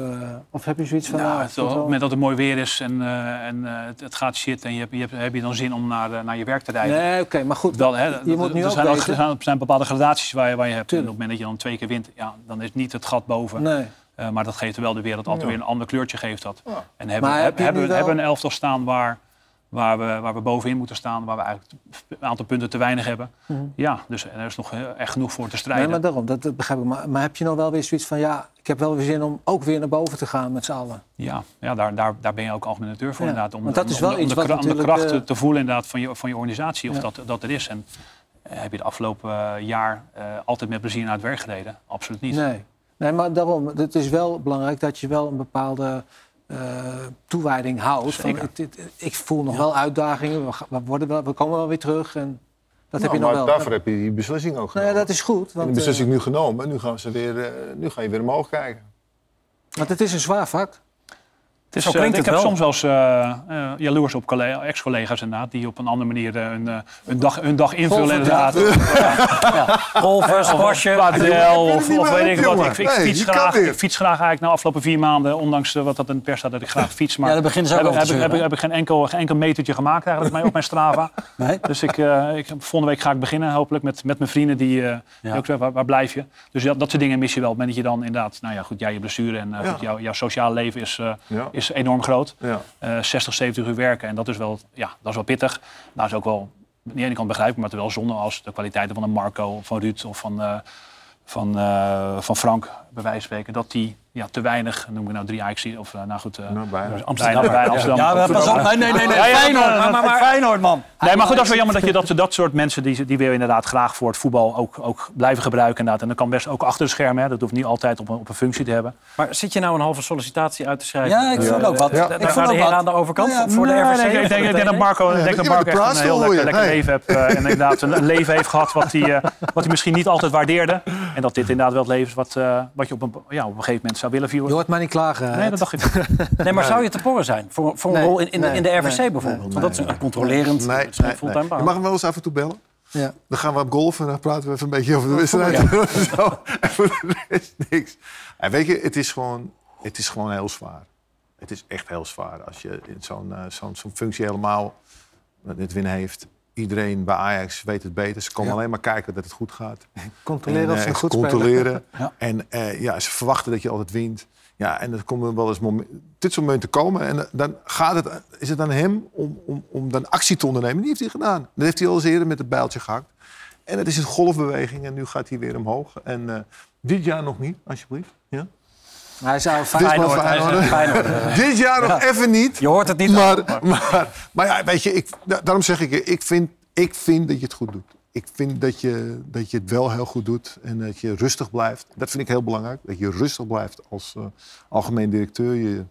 of heb je zoiets van. Nou, het, op het wel- moment dat het mooi weer is en, eh, en eh, het, het gaat shit en je hebt, je hebt, heb je dan zin om naar, naar je werk te rijden. Nee, oké, maar goed. Wel, hè, je moet nu er ook zijn, weten- er zijn, er zijn bepaalde gradaties waar je, waar je hebt. En op het moment dat je dan twee keer wint, ja, dan is niet het gat boven. Nee. Eh, maar dat geeft wel de wereld altijd weer een ander kleurtje. Geeft dat. En hebben, heb je hebben, wel- hebben we een elftal staan waar, waar, we, waar we bovenin moeten staan. Waar we eigenlijk een aantal punten te weinig hebben. Ja, dus er is nog eh, echt genoeg voor te Nee, strijden. maar daarom, dat, dat begrijp ik. Maar, maar heb je nou wel weer zoiets van. Ja, ik heb wel weer zin om ook weer naar boven te gaan met z'n allen? Ja, ja daar, daar, daar ben je ook algemeen directeur voor Ja, inderdaad. Om, want dat om- is wel de- om iets de, wat kra- om de natuurlijk, kracht eh, te, voelen inderdaad van je, van je organisatie of Ja. dat, dat er is. En eh, heb je het afgelopen jaar altijd met plezier naar het werk gereden? Absoluut niet. Nee. nee, maar daarom. Het is wel belangrijk dat je wel een bepaalde eh, toewijding houdt. Van, Zeker. het- het- ik voel nog wel uitdagingen. We, worden wel, we komen wel weer terug. En dat heb Nou, je nog maar wel. daarvoor heb je die beslissing ook Nou genomen. ja, dat is goed. en Want, die beslissing eh, nu genomen. Nu, gaan ze weer, eh, nu ga je weer omhoog kijken. want het is een zwaar vak. Het Zo eh, ik heb wel. soms wel eens eh, eh, jaloers op collega- ex-collega's inderdaad, die op een andere manier eh, hun, eh, hun, dag, hun dag invullen inderdaad. Golven, squashen. Padel of, weet ik wat. Ik, ik, Nee, fiets graag, ik fiets graag eigenlijk na afgelopen vier maanden, ondanks wat dat in de pers staat dat ik graag fiets. Maar Ja, daar beginnen ze ook heb, heb, ik- heb, heb ik geen enkel, geen enkel metertje gemaakt eigenlijk op mijn- Strava. Nee? Dus ik, eh, ik, volgende week ga ik beginnen hopelijk met, met mijn vrienden die, eh, die Ja. ook zeggen, waar, waar blijf je? Dus ja, dat soort dingen mis je wel. Op het moment dat je dan inderdaad, nou ja goed, jij je blessure en goed, jouw, jouw sociale leven is, eh. Is enorm groot. Ja. Eh 60, 70 uur werken en dat is wel, ja, dat is wel pittig. Nou is ook wel, aan de ene kant begrijp ik, maar het wel zonde als de kwaliteiten van een Marco van Ruud of van, eh, van, eh, van Frank, bij wijze van spreken, dat die ja, te weinig, noem ik nou drie Ajax of uh, nou goed, uh, Nou, bijna. Amsterdam. bijna, bijna Amsterdam. Ja, pas op. Nee, nee, nee. nee. Ja, ja, Feyenoord, maar- maar, maar- Feyenoord, man. Nee, maar goed, dat is wel jammer dat je dat, dat soort mensen, die, die wil je inderdaad graag voor het voetbal ook, ook blijven gebruiken. Inderdaad. En dat kan best ook achter de schermen, hè. dat hoeft niet altijd op een, op een functie te hebben. Maar zit je nou een halve sollicitatie uit te schrijven? Ja, ik voel ook wat. Ja. Ik voel ook wat. aan de overkant Ja, voor de RVC? nee, ik, denk, dat? Marco, ik denk je dat bent Marco de echt een heel lekker, leven heeft. eh, en inderdaad een, leven heeft gehad wat hij, eh, wat hij misschien niet altijd waardeerde. En dat dit inderdaad wel het leven is wat, eh, wat je op een, ja, op een gegeven moment zou willen Je vieren. hoort maar niet klagen. Nee, dat dacht ik. Nee, maar zou je te porren zijn voor, voor een Nee, rol in, in, de- in de RVC nee, bijvoorbeeld? nee, Want dat is een controlerend, Nee, het fulltime baan. Je mag hem wel eens af en toe bellen. Ja. Dan gaan we op golf en dan praten we even een beetje over de wedstrijd. Zo. En voor de rest niks. En weet je, het is, gewoon, het is gewoon heel zwaar. Het is echt heel zwaar als je in zo'n eh, zo'n zo'n functie helemaal dit winnen heeft. Iedereen bij Ajax weet het beter. Ze komen Ja. alleen maar kijken dat het goed gaat. Controleren of En, ze eh, goed spelen. controleren. Ja. En eh, ja, ze verwachten dat je altijd wint. Ja, en er komen wel eens dit soort momenten komen. En dan gaat het, is het aan hem om, om, om dan actie te ondernemen. Die heeft hij gedaan. Dat heeft hij al eens eerder met het bijltje gehakt. En het is een golfbeweging en nu gaat hij weer omhoog. En eh, dit jaar nog niet, alsjeblieft. Ja? Hij zou Feyenoord... maar Feyenoord. Feyenoord. dit jaar nog even niet. Je hoort het niet. Maar, maar, maar ja, weet je, ik, da- daarom zeg ik, ik vind, ik vind dat je het goed doet. Ik vind dat je, dat je het wel heel goed doet en dat je rustig blijft. Dat vind ik heel belangrijk, dat je rustig blijft als eh, algemeen directeur. Je,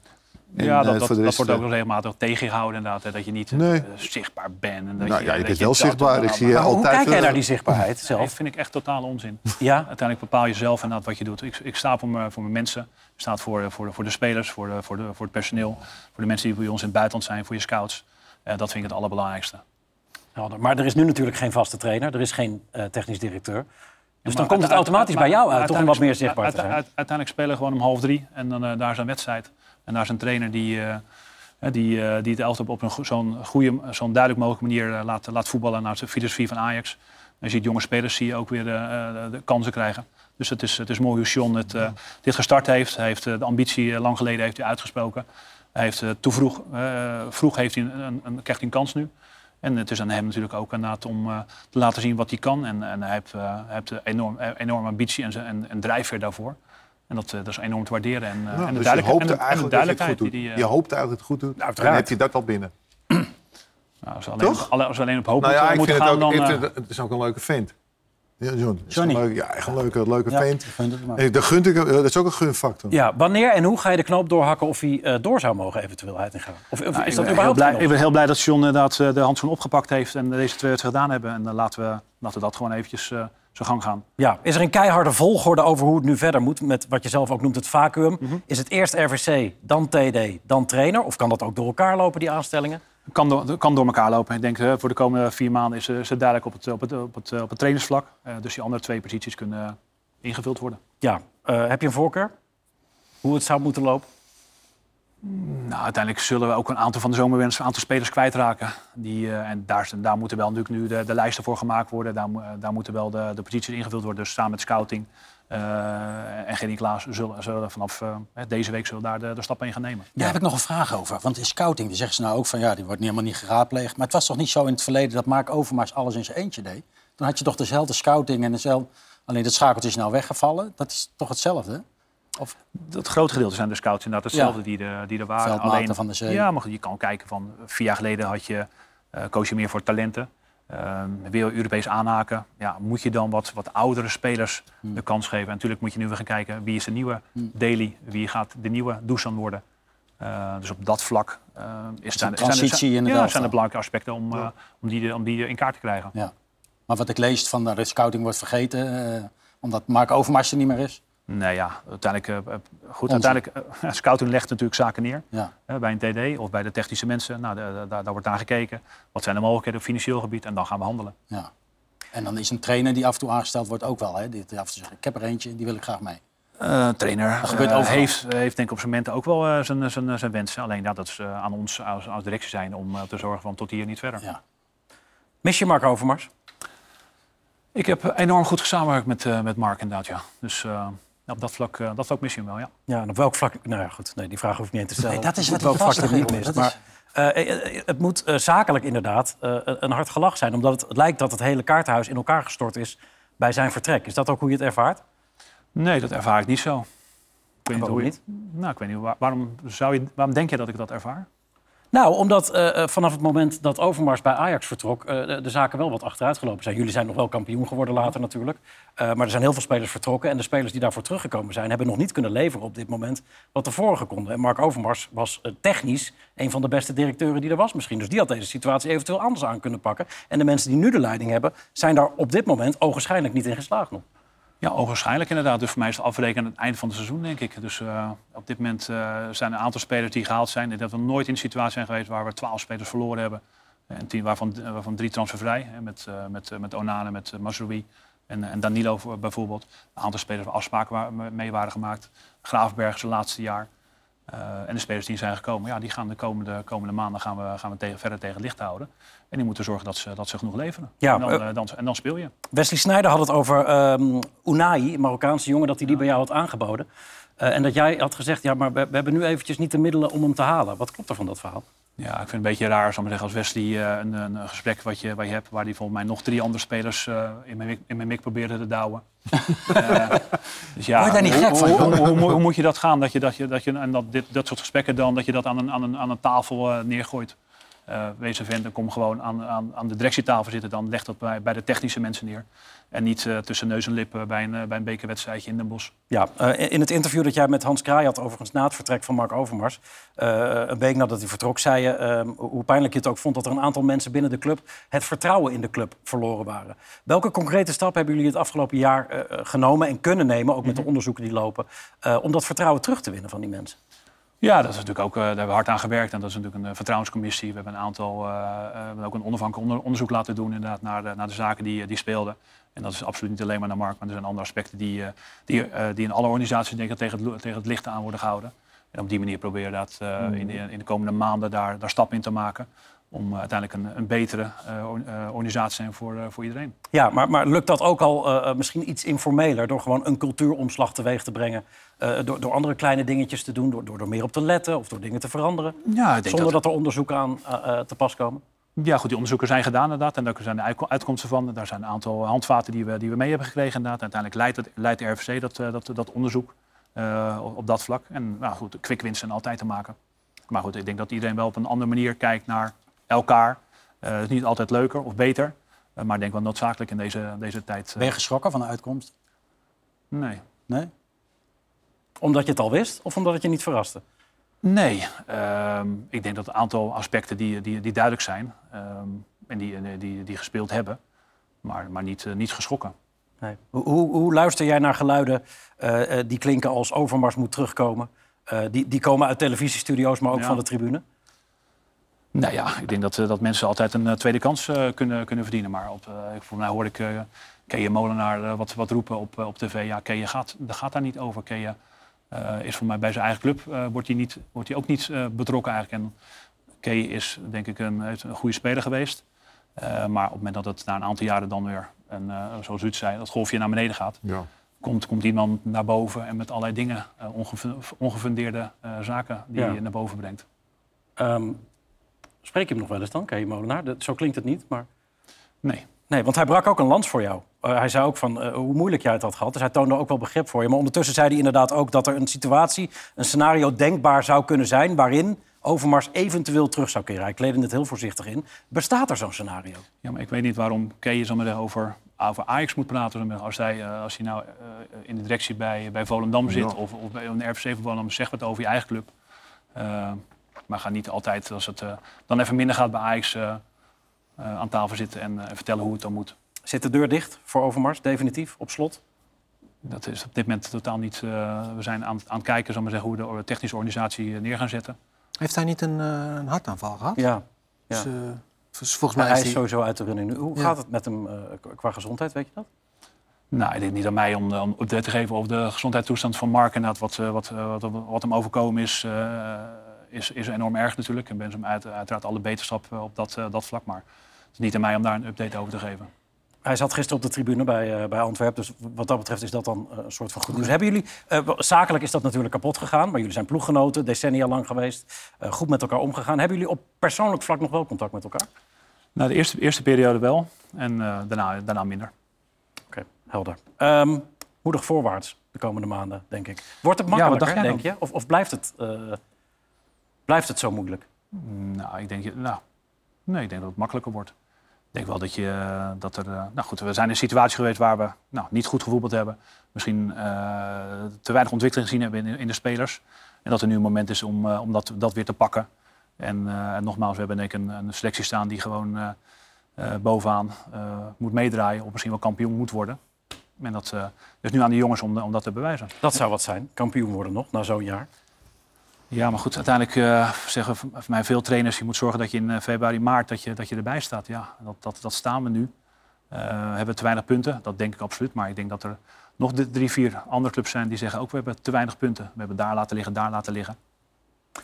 en, Ja, eh, dat, dat, voor de dat wordt ook eh, nog regelmatig tegengehouden inderdaad. Hè, dat je niet eh, zichtbaar bent. En dat Nou je, ja, je dat bent je wel dat- zichtbaar. Ik zie je maar- Maar hoe altijd, kijk jij eh, naar die zichtbaarheid zelf? vind ik echt totale onzin. Ja? Uiteindelijk bepaal je zelf inderdaad wat je doet. Ik, ik sta voor, me, voor mijn mensen. Ik sta voor, eh, voor, de, voor de spelers, voor, de, voor, de, voor het personeel. Voor de mensen die bij ons in het buitenland zijn, voor je scouts. Eh, dat vind ik het allerbelangrijkste. Helder. Maar er is nu natuurlijk geen vaste trainer. Er is geen eh, technisch directeur. Dus dan komt het automatisch bij jou uit toch om wat meer zichtbaar te zijn. uite- Uiteindelijk spelen we gewoon om half drie en dan daar is een wedstrijd. En daar is een trainer die, die, die het elftal op een zo'n goede, zo'n duidelijk mogelijke manier laat, laat voetballen naar de filosofie van Ajax. En je ziet jonge spelers zie je ook weer de kansen krijgen. Dus het is, het is mooi hoe John het, eh, dit gestart heeft. Hij heeft eh, de ambitie eh, lang geleden heeft hij uitgesproken. Hij heeft eh, te vroeg, vroeg heeft hij een, een, een, krijgt hij een kans nu. En het is aan hem natuurlijk ook inderdaad om te laten zien wat hij kan. En, en hij heeft, hij heeft een enorm, enorme ambitie en, en, en drijfveer daarvoor. En dat, dat is enorm te waarderen. En, Nou, en de dus je duidelijkheid, hoopt en de, en de eigenlijk dat je het duidelijkheid goed die. Je hoopt eigenlijk dat het goed doet. Dan uiteraard. heb je dat al binnen. nou, als, we alleen, Toch? als we alleen op hoop Nou ja, moeten, vind het gaan, ook, dan... het, het is ook een leuke vent. Ja, John. Is Johnny. leuk- ja, echt een leuke, leuke Ja, vent. dat, gunt ik, hem- dat is ook een gunfactor. Ja, wanneer en hoe ga je de knoop doorhakken of hij eh, door zou mogen eventueel Heitinga? Of, of Nou, is ik, dat ben heel überhaupt blij, ik ben heel blij dat John inderdaad eh, de handschoen opgepakt heeft en deze twee het gedaan hebben. En dan laten we, laten we dat gewoon eventjes eh zijn gang gaan. Ja, is er een keiharde volgorde over hoe het nu verder moet? Met wat je zelf ook noemt het vacuüm. Mhm. Is het eerst RVC, dan TD, dan trainer? Of kan dat ook door elkaar lopen, die aanstellingen? Kan door, kan door elkaar lopen. Ik denk eh, voor de komende vier maanden is, eh, is het duidelijk op het, op het, op het, eh, op het trainersvlak. Eh, dus die andere twee posities kunnen eh, ingevuld worden. Ja, eh, heb je een voorkeur? Hoe het zou moeten lopen? Nou, uiteindelijk zullen we ook een aantal van de zomerwens, een aantal spelers kwijtraken. Die, eh, en daar, daar moeten wel natuurlijk nu de, de lijsten voor gemaakt worden. Daar, eh, daar moeten wel de, de posities ingevuld worden. Dus samen met scouting eh, en Gerry Klaas zullen, zullen vanaf eh, deze week zullen daar de, de stap in gaan nemen. Daar heb ik nog een vraag over. Want in scouting die zeggen ze nou ook van ja, die wordt helemaal niet geraadpleegd. Maar het was toch niet zo in het verleden dat Mark Overmars alles in zijn eentje deed? Dan had je toch dezelfde scouting en dezelfde... Alleen dat schakeltje is nou weggevallen. Dat is toch hetzelfde? Of Het grote gedeelte zijn de scouts inderdaad hetzelfde die, er, die er waren. Veldmaten van de zee. Ja, maar goed, je kan kijken van vier jaar geleden had je, eh koos je meer voor talenten. Ehm wil je Europees aanhaken, ja, moet je dan wat, wat oudere spelers Hmm. de kans geven. En natuurlijk moet je nu weer gaan kijken wie is de nieuwe Daly, wie gaat de nieuwe Dusan worden. Eh, dus op dat vlak eh, is zijn, zijn, zijn, ja, zijn er belangrijke aspecten om, eh, om, die, om die in kaart te krijgen. Ja. Maar wat ik lees van de scouting wordt vergeten, eh, omdat Mark Overmars er niet meer is. Nee, ja, uiteindelijk, eh, eh, goed, Onzin. uiteindelijk eh, scouting legt natuurlijk zaken neer. Ja. bij een TD of bij de technische mensen. Nou, daar, daar wordt naar gekeken. Wat zijn de mogelijkheden op financieel gebied? En dan gaan we handelen. Ja. En dan is een trainer die af en toe aangesteld wordt ook wel. Hè? Die af en toe zegt, ik heb er eentje, die wil ik graag mee. Eh trainer heeft, heeft denk ik op zijn momenten ook wel zijn, zijn, zijn wensen. Alleen ja, dat is aan ons als, als directie zijn om te zorgen van tot hier niet verder. Ja. Mis je Mark Overmars? Ik heb enorm goed samengewerkt met, eh, met Mark inderdaad, ja. Dus eh, op dat vlak, eh, dat vlak mis je hem wel, ja. Ja, en op welk vlak? Nou ja, goed. Nee, die vraag hoef ik niet in te stellen. Nee, dat is Op wat welk ik vlak niet mist. Maar eh, eh, het moet zakelijk inderdaad eh, een hard gelach zijn. Omdat het, het lijkt dat het hele kaartenhuis in elkaar gestort is bij zijn vertrek. Is dat ook hoe je het ervaart? Nee, dat ervaar ik niet zo. Ik weet Waarom hoe je- Nou, ik weet niet. waar- waarom, zou je, waarom denk je dat ik dat ervaar? Nou, omdat eh, eh, vanaf het moment dat Overmars bij Ajax vertrok... eh, de, zaken wel wat achteruit gelopen zijn. Jullie zijn nog wel kampioen geworden later natuurlijk. Maar er zijn heel veel spelers vertrokken. En de spelers die daarvoor teruggekomen zijn... hebben nog niet kunnen leveren op dit moment wat de vorige konden. En Mark Overmars was technisch een van de beste directeuren die er was misschien. Dus die had deze situatie eventueel anders aan kunnen pakken. En de mensen die nu de leiding hebben... zijn daar op dit moment ogenschijnlijk niet in geslaagd nog. Ja, onwaarschijnlijk inderdaad. Dus voor mij is het afrekenen aan het einde van het seizoen, denk ik. Dus eh, op dit moment eh, zijn er een aantal spelers die gehaald zijn. Denk dat we nooit in een situatie zijn geweest waar we twaalf spelers verloren hebben. En tien, waarvan, waarvan drie transfervrij. Met, eh, met, eh, met Onana, met uh, Mazraoui en, en Danilo voor- bijvoorbeeld. Een aantal spelers waar afspraken wa- mee waren gemaakt. Graafberg zijn laatste jaar. Eh, en de spelers die zijn gekomen, ja, die gaan de komende, komende maanden gaan we, gaan we tegen, verder tegen licht houden. En die moeten zorgen dat ze, dat ze genoeg leveren. Ja, en, dan, eh, eh, dan, en dan speel je. Wesley Sneijder had het over ehm Unai, een Marokkaanse jongen, dat hij die bij jou had aangeboden. En dat jij had gezegd, ja, maar we, we hebben nu eventjes niet de middelen om hem te halen. Wat klopt er van dat verhaal? Ja, ik vind het een beetje raar, zal ik maar zeggen, als Wesley eh, een, een, gesprek wat je, wat je hebt... waar hij volgens mij nog drie andere spelers eh, in, mijn, mik- in mijn mik probeerde te douwen. Eh, dus ja, Word je daar niet hoe, gek van, hoe, joh? hoe, hoe, hoe moet je dat gaan? Dat je, dat je, dat je, en dat, dit, dat soort gesprekken dan, dat je dat aan een, aan een, aan een tafel neergooit. Eh wees een vent en kom gewoon aan, aan, aan de directietafel zitten. Dan leg dat bij, bij de technische mensen neer. En niet eh, tussen neus en lippen bij een, eh, bij een bekerwedstrijdje in Den Bosch. Ja, eh, in het interview dat jij met Hans Kraai had, overigens na het vertrek van Mark Overmars, een week nadat hij vertrok, zei je eh, hoe pijnlijk je het ook vond dat er een aantal mensen binnen de club het vertrouwen in de club verloren waren. Welke concrete stappen hebben jullie het afgelopen jaar genomen en kunnen nemen, ook met de onderzoeken die lopen, om dat vertrouwen terug te winnen van die mensen? Ja, dat is natuurlijk ook, daar hebben we hard aan gewerkt. En dat is natuurlijk een vertrouwenscommissie. We hebben een aantal, we hebben ook een onafhankelijk onder- onderzoek laten doen inderdaad, naar, de, naar de zaken die, die speelden. En dat is absoluut niet alleen maar naar Mark, maar er zijn andere aspecten die, eh, die, eh, die in alle organisaties denk ik, tegen, het, tegen het licht aan worden gehouden. En op die manier proberen we dat eh, in, de, in de komende maanden daar, daar stap in te maken. Om uiteindelijk een, een betere or- organisatie te zijn voor, voor iedereen. Ja, maar, maar lukt dat ook al misschien iets informeler... door gewoon een cultuuromslag teweeg te brengen... door, door andere kleine dingetjes te doen, door, door er meer op te letten... of door dingen te veranderen, Ja, ik denk zonder dat- dat... er onderzoeken aan te pas komen? Ja, goed, die onderzoeken zijn gedaan inderdaad. En daar zijn de uitko- uitkomsten van. Daar zijn een aantal handvaten die we, die we mee hebben gekregen inderdaad. Uiteindelijk leidt, het, leidt de RVC dat, eh, dat, dat onderzoek eh, op- dat vlak. En nou goed, quick wins zijn altijd te maken. Maar goed, ik denk dat iedereen wel op een andere manier kijkt naar elkaar. Eh, het is niet altijd leuker of beter. maar ik denk wel noodzakelijk in deze, deze tijd. Ben je geschrokken van de uitkomst? nee. Nee? Omdat je het al wist of omdat het je niet verraste? Nee, ehm, ik denk dat een aantal aspecten die, die, die duidelijk zijn ehm, en die, en die, die gespeeld hebben, maar, maar niet, eh, niet geschrokken. Nee. Hoe, hoe, hoe luister jij naar geluiden eh, eh, die klinken als Overmars moet terugkomen? Eh, die, die komen uit televisiestudio's, maar ook Ja. van de tribune. Nou ja, ik denk dat, eh, dat mensen altijd een eh, tweede kans eh, kunnen, kunnen verdienen. Maar op, eh, voor mij hoorde ik Keje Molenaar eh, wat, wat roepen op, eh, op tv. Ja, Keje gaat, gaat daar niet over. Eh, is voor mij bij zijn eigen club eh, wordt hij niet, wordt hij ook niet eh, betrokken eigenlijk. En Keje is denk ik een, heeft een goede speler geweest. Eh, maar op het moment dat het na een aantal jaren dan weer, en, eh, zoals u het zei, dat golfje naar beneden gaat... Ja. Komt, komt iemand naar boven en met allerlei dingen, eh, ongefu- ongefundeerde eh, zaken die Ja. hij naar boven brengt. Ehm, spreek je hem nog wel eens dan, Kees Molenaar? Dat- Zo klinkt het niet, maar... Nee. Nee, want hij brak ook een lans voor jou. Eh, hij zei ook van eh, hoe moeilijk jij het had gehad. Dus hij toonde ook wel begrip voor je. Maar ondertussen zei hij inderdaad ook dat er een situatie, een scenario denkbaar zou kunnen zijn... waarin Overmars eventueel terug zou keren. Hij kleedde het heel voorzichtig in. Bestaat er zo'n scenario? Ja, maar ik weet niet waarom Kees zeggen, over, over Ajax moet praten. Als hij, eh, als hij nou in de directie bij, bij Volendam zit Ja. of, of bij een RFC van Volendam, zeg wat over je eigen club. Maar ga niet altijd, als het eh, dan even minder gaat bij Ajax, aan tafel zitten en eh, vertellen hoe het dan moet. Zit de deur dicht voor Overmars, definitief, op slot? Dat is op dit moment totaal niet. eh, we zijn aan, aan het kijken zal maar zeggen, hoe de technische organisatie eh, neer gaan zetten. Heeft hij niet een, eh, een hartaanval gehad? Ja. ja. Dus, eh, dus volgens mij hij is hij... sowieso uit de running nu. Hoe Ja. gaat het met hem eh, qua gezondheid, weet je dat? Nou, ik denk niet aan mij om, om update te geven over de gezondheidstoestand van Mark. En wat, eh, wat, eh, wat, wat hem overkomen is, eh, is, is enorm erg natuurlijk. En ben hem uit, uiteraard alle beterschap eh, op dat, eh, dat vlak. Maar het is niet aan mij om daar een update over te geven. Hij zat gisteren op de tribune bij, eh, bij Antwerpen. Dus wat dat betreft is dat dan een soort van goed nieuws. Hebben jullie, eh, zakelijk is dat natuurlijk kapot gegaan. Maar jullie zijn ploeggenoten, decennia lang geweest. eh, goed met elkaar omgegaan. Hebben jullie op persoonlijk vlak nog wel contact met elkaar? Nou, de eerste, eerste periode wel. En eh, daarna, daarna minder. Oké, helder. Ehm moedig voorwaarts de komende maanden, denk ik. Wordt het makkelijker, denk je? Of, of blijft, het, eh, blijft het zo moeilijk? Nou, ik denk, je- nou, nee, ik denk dat het makkelijker wordt. Ik denk wel dat, je, eh, dat er... eh, nou goed, we zijn in een situatie geweest waar we nou, niet goed gevoetbald hebben. Misschien eh, te weinig ontwikkeling gezien hebben in, in de spelers. En dat er nu een moment is om, om dat, dat weer te pakken. En, en nogmaals, we hebben denk ik een, een selectie staan die gewoon bovenaan moet meedraaien. Of misschien wel kampioen moet worden. En dat is nu aan de jongens om, om dat te bewijzen. Dat zou wat zijn. Kampioen worden nog, na zo'n jaar. Ja, maar goed, uiteindelijk eh, zeggen voor mij veel trainers... je moet zorgen dat je in eh, februari, maart dat je, dat je erbij staat. Ja, dat, dat, dat staan we nu. Eh, we hebben te weinig punten, dat denk ik absoluut. Maar ik denk dat er nog drie, vier andere clubs zijn die zeggen... ook we hebben te weinig punten. We hebben daar laten liggen, daar laten liggen.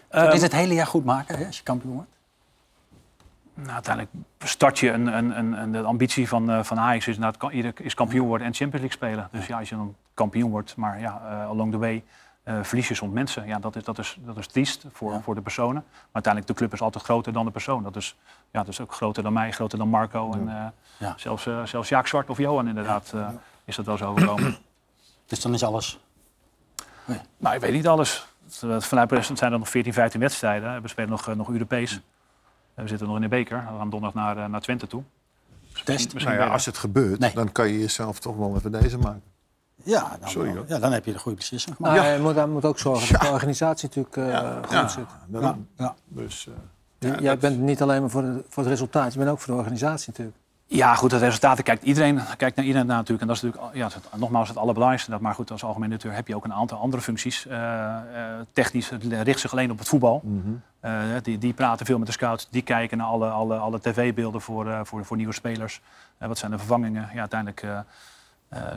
Kun je het hele jaar goed maken hè, als je kampioen wordt? Nou, uiteindelijk start je een, een, een, een- de ambitie van, eh, van Ajax is ieder is kampioen worden en Champions League spelen. Dus ja, als je dan kampioen wordt, maar ja, along the way eh, verlies je soms mensen. Ja, dat is, dat is, dat is triest voor, voor de personen. Maar uiteindelijk de club is altijd groter dan de persoon. Dat is, ja, dat is ook groter dan mij, groter dan Marco en eh, Ja. zelfs, eh, zelfs Jaak Zwart of Johan inderdaad eh, is dat wel zo overkomen. Dus dan is alles. nou, ik weet niet alles. Vanuit het zijn er nog 14, 15 wedstrijden. We spelen nog, nog Europees. We zitten nog in de beker. We gaan donderdag naar, naar Twente toe. Test. Misschien Nou ja, als het gebeurt, Nee. dan kan je jezelf toch wel even deze maken. Ja, dan, Sorry, hoor. ja, dan heb je de goede beslissing gemaakt. Maar hij moet, hij moet ook zorgen dat de organisatie natuurlijk eh, goed Ja, zit. Ja. Dus, eh, ja, Jij dat- bent niet alleen maar voor, de- voor het resultaat, je bent ook voor de organisatie natuurlijk. Ja, goed, het resultaten kijkt iedereen kijkt naar iedereen naar natuurlijk. En dat is natuurlijk ja, het, nogmaals het allerbelangrijkste. Dat, maar goed, als algemeen directeur heb je ook een aantal andere functies. Eh, eh, technisch, het richt zich alleen op het voetbal. Eh, die, die praten veel met de scouts. Die kijken naar alle, alle, alle tv-beelden voor, eh, voor, voor nieuwe spelers. Wat zijn de vervangingen? Ja, uiteindelijk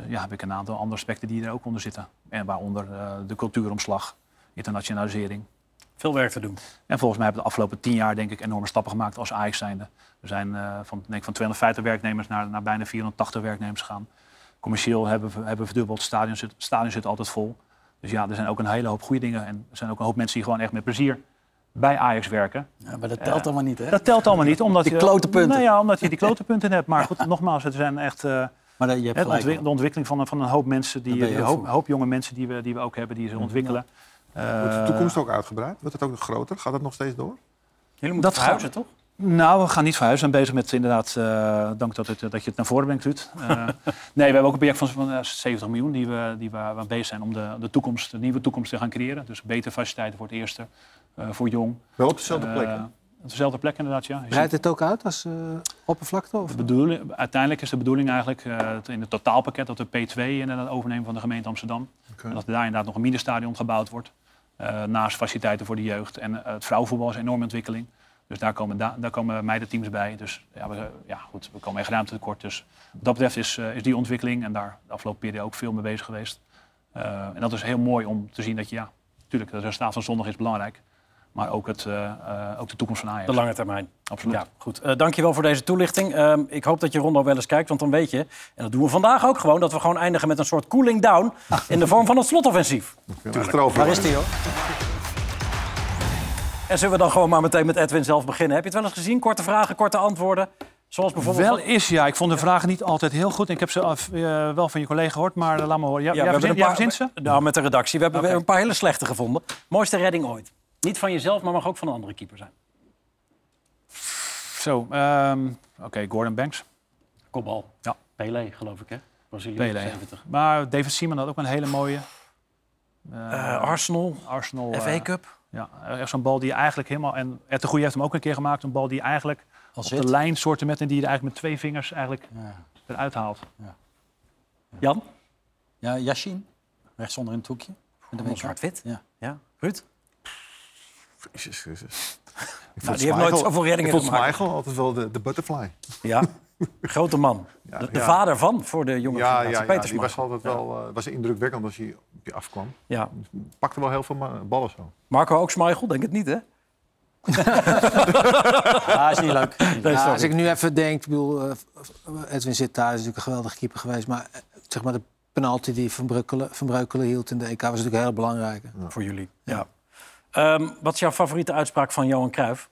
ja, heb ik een aantal andere aspecten die er ook onder zitten. En waaronder eh, de cultuuromslag. internationalisering. Veel werk te doen. En volgens mij hebben we de afgelopen tien jaar denk ik enorme stappen gemaakt als Ajax zijnde. We zijn eh, van, denk ik, van 250 werknemers naar, naar bijna 480 werknemers gegaan. Commercieel hebben we hebben we verdubbeld, het stadion zit, stadion zit altijd vol. Dus ja, er zijn ook een hele hoop goede dingen. En er zijn ook een hoop mensen die gewoon echt met plezier bij Ajax werken. Ja, maar dat telt allemaal niet, hè? Dat telt allemaal niet, omdat Die je... klote punten. Nou ja, omdat je die klote punten hebt. Maar goed, nogmaals, het zijn echt... eh, Maar je hebt de, gelijk. ontwik- de ontwikkeling van, een- van een hoop mensen, die, een ook hoop, jonge mensen die we, die we ook hebben, die ze ontwikkelen. Wordt de Eh, toekomst ook uitgebreid? Wordt het ook nog groter? Gaat dat nog steeds door? Jullie moeten Dat verhuizen, gaat- toch? Nou, we gaan niet verhuizen. We zijn bezig met inderdaad, eh, dank dat, het, dat je het naar voren brengt, Ruud. Eh, nee, we hebben ook een project van, van eh, 70 miljoen die we, die we bezig zijn om de, de, toekomst, de nieuwe toekomst te gaan creëren. Dus betere faciliteiten voor het eerste, eh, voor jong. Wel op dezelfde Eh, plek. Dezelfde plek inderdaad, ja. Breidt het ook uit als eh, oppervlakte? Of? De bedoeling, uiteindelijk is de bedoeling eigenlijk eh, in het totaalpakket dat we P2 inderdaad overnemen van de gemeente Amsterdam. En dat er daar inderdaad nog een minestadion gebouwd wordt. eh, naast faciliteiten voor de jeugd. En het vrouwenvoetbal is een enorme ontwikkeling. Dus daar komen, da daar komen meidenteams bij. Dus ja, we, ja, goed, we komen echt ruimte tekort. Dus wat dat betreft is, is die ontwikkeling en daar de afgelopen periode ook veel mee bezig geweest. En dat is heel mooi om te zien dat je, ja, natuurlijk, het resultaat van zondag is belangrijk. Maar ook, het, eh, eh, ook de toekomst van Ajax. De lange termijn. Absoluut. Ja, goed. Eh dankjewel voor deze toelichting. Ehm, ik hoop dat je Rondo wel eens kijkt, want dan weet je... en dat doen we vandaag ook gewoon... dat we gewoon eindigen met een soort cooling down... in de vorm van het slotoffensief. Achterover. Waar is die, hoor? En zullen we dan gewoon maar meteen met Edwin zelf beginnen? Heb je het wel eens gezien? Korte vragen, korte antwoorden? Zoals bijvoorbeeld... Wel is ja. Ik vond de vragen niet altijd heel goed. Ik heb ze af- eh, wel van je collega gehoord, maar laat me horen. Ja, Ja, we hebben een paar- verzint ze? Nou, met de redactie. We hebben Oké. een paar hele slechte gevonden. Mooiste redding ooit. Niet van jezelf, maar mag ook van een andere keeper zijn. Zo, ehm, oké, Gordon Banks. Kopbal. Ja. Pelé, geloof ik, hè? Brazilië, Pelé. 70. Maar David Seaman had ook een hele mooie. Eh, Arsenal, Arsenal. FA eh, Cup. ja, echt zo'n bal die je eigenlijk helemaal... En Ed de Goeie heeft hem ook een keer gemaakt. Een bal die je eigenlijk Als op de lijn soorten met... en die je eigenlijk met twee vingers eigenlijk Ja. eruit haalt. Jan? Ja, Yashin. Rechtsonder in het hoekje. Met de WK. zwart-wit. Ja. Ja. Ruud? Jezus Christus. Ik Nou, die heeft nooit zoveel reddingen Ik vond gemaakt. Schmeichel altijd wel de, de butterfly. Ja. Grote man. Ja, de de ja. vader van voor de jonge Ja, ja, ja, die was altijd wel eh, was indrukwekkend als hij op je afkwam. Ja. Pakte wel heel veel ballen zo. Marco ook Schmeichel? Denk het niet, hè? Ah, is niet leuk. Nee, Ja, sorry. als ik nu even denk, ik bedoel, eh, Edwin zit daar, is natuurlijk een geweldige keeper geweest. Maar eh, zeg maar de penalty die Van Breukelen, Van Breukelen hield in de EK was natuurlijk heel belangrijke. Voor jullie. Ja. Ehm, wat is jouw favoriete uitspraak van Johan Cruijff?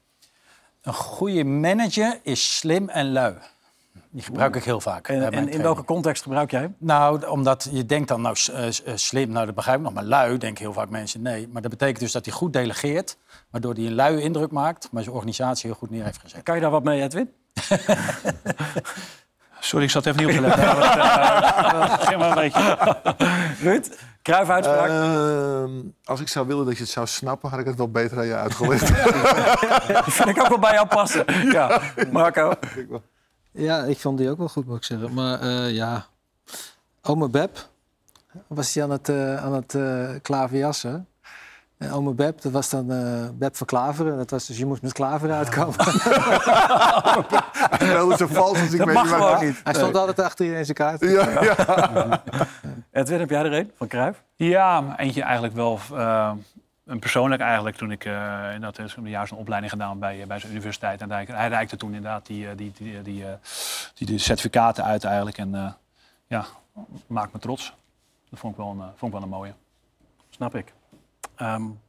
Een goede manager is slim en lui. Die gebruik ik heel vaak. En, en in welke context gebruik jij hem? Nou, omdat je denkt dan, nou, eh, eh, slim, nou, dat begrijp ik nog. Maar lui, denken heel vaak mensen, nee. Maar dat betekent dus dat hij goed delegeert. Waardoor hij een luie indruk maakt, maar zijn organisatie heel goed neer heeft gezet. Kan je daar wat mee, Edwin? Sorry, ik zat even niet op te letten. Eh, ging maar een beetje. Ruud? Cruijff uitspraak? Ehm, als ik zou willen dat je het zou snappen, had ik het wel beter aan je uitgelegd. Die vind ik ook wel bij jou passen. Ja. Marco? Ja, ik vond die ook wel goed, moet ik zeggen. Maar eh, ja, Ome Beb was hij aan het, eh aan het eh klaverjassen. En Ome Beb, dat was dan eh Beb van Klaveren. Dat was dus, je moest met Klaveren uitkomen. Wel zo vals als ik Dat weet mag niet. Hij stond altijd achter je in zijn kaart. Ja, ja. Edwin, heb jij er een van Cruijff? Ja, maar eentje eigenlijk wel eh, een persoonlijk eigenlijk toen ik uh, dat is een jaar zo'n opleiding gedaan bij, bij zijn universiteit en hij, hij reikte toen inderdaad die, eh, die, die, die, eh, die, die certificaten uit eigenlijk en uh, ja maakt me trots. Dat vond ik wel een, uh, vond ik wel een mooie. Snap ik. Um,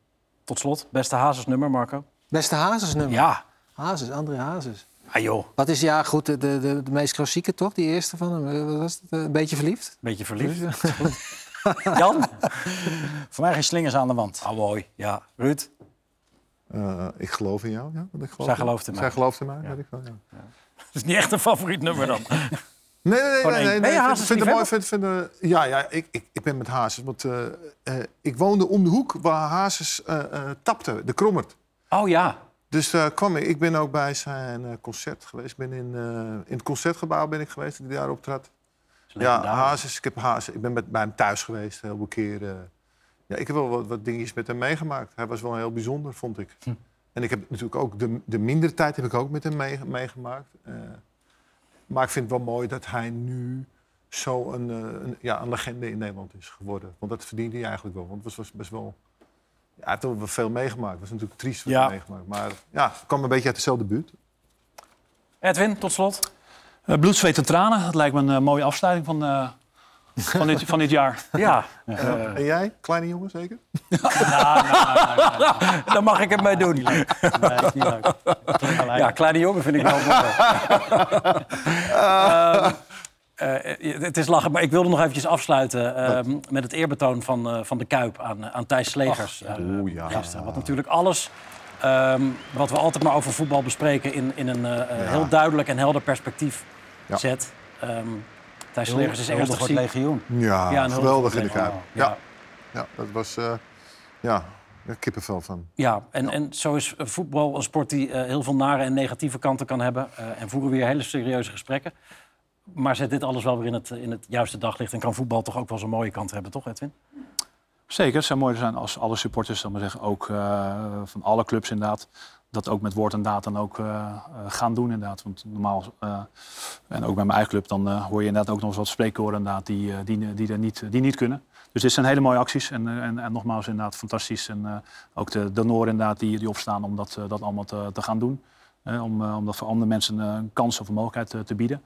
tot slot, beste Hazes-nummer, Marco. Beste Hazes-nummer? Ja. Hazes, André Hazes. Ah joh. Wat is ja goed de, de, de, meest klassieke toch? Die eerste van hem. Wat was het? Een beetje verliefd? Beetje verliefd. Jan? Voor mij geen slingers aan de wand. Ah, mooi. Ja. Ruud? Uh, ik geloof in jou. Ja, ik geloof Zij gelooft in mij. Zij gelooft in mij, ja. weet ik wel. Ja. Ja. Dat is niet echt een favoriet nummer dan. Nee, nee, nee. nee, nee, je Hazes vind, vind mooi, vind, vind, uh, ja, ja ik, ik, ik ben met Hazes. Want uh, uh, ik woonde om de hoek waar Hazes tapte, de Krommert. Oh ja. Dus kwam ik. Ik ben ook bij zijn concert geweest. Ik ben in, in het concertgebouw ben ik geweest, die daar optrad. Ja, Hazes. Ik, heb Hazes, ik ben met, bij hem thuis geweest, heel veel keren. Ja, ik heb wel wat, wat dingetjes met hem meegemaakt. Hij was wel heel bijzonder, vond ik. Hm. En ik heb natuurlijk ook de, de mindere tijd heb ik ook met hem mee, meegemaakt. Uh, maar ik vind het wel mooi dat hij nu zo een, een, ja, een legende in Nederland is geworden. Want dat verdient hij eigenlijk wel. Want het was best wel hij heeft toch wel veel meegemaakt. Dat is natuurlijk triest wat Ja. hij meegemaakt. Maar ja, het kwam een beetje uit dezelfde buurt. Edwin, tot slot. Eh, bloed, zweet en tranen. Dat lijkt me een eh, mooie afsluiting van, eh, van, dit, van dit jaar. Ja, en jij, kleine jongen zeker? daar mag ik het mee doen. Nee, is niet leuk. Ja, kleine jongen vind ik wel mooi. Ehm, eh, het is lachen, maar ik wilde nog eventjes afsluiten ehm, met het eerbetoon van, eh, van de Kuip aan, aan Thijs Slegers. eh, Oeh, ja. gisteren. Wat natuurlijk alles ehm, wat we altijd maar over voetbal bespreken in, in een eh, heel duidelijk en helder perspectief Ja. zet. Ehm Thijs Slegers is ernstig voor het ziek. legioen. Ja, Ja, een geweldig in de Kuip. Oh, Ja. ja, dat was eh, ja, een kippenvel van. Ja, en, en zo is eh, voetbal een sport die eh, heel veel nare en negatieve kanten kan hebben. eh, en voeren weer hele serieuze gesprekken. Maar zet dit alles wel weer in het, in het juiste daglicht. En kan voetbal toch ook wel zijn mooie kant hebben, toch Edwin? Zeker, het zou mooi zijn als alle supporters, ik maar zeggen, ook eh, van alle clubs inderdaad, dat ook met woord en daad dan ook eh, eh, gaan doen inderdaad. Want normaal, en ook bij mijn eigen club, dan hoor je inderdaad ook nog eens wat spreekkoren inderdaad die, die, die, er niet, die niet kunnen. Dus dit zijn hele mooie acties en, en, en nogmaals inderdaad fantastisch. En ook de donoren inderdaad die, die opstaan om dat, dat allemaal te, te gaan doen. Om, om dat voor andere mensen een kans of een mogelijkheid te bieden.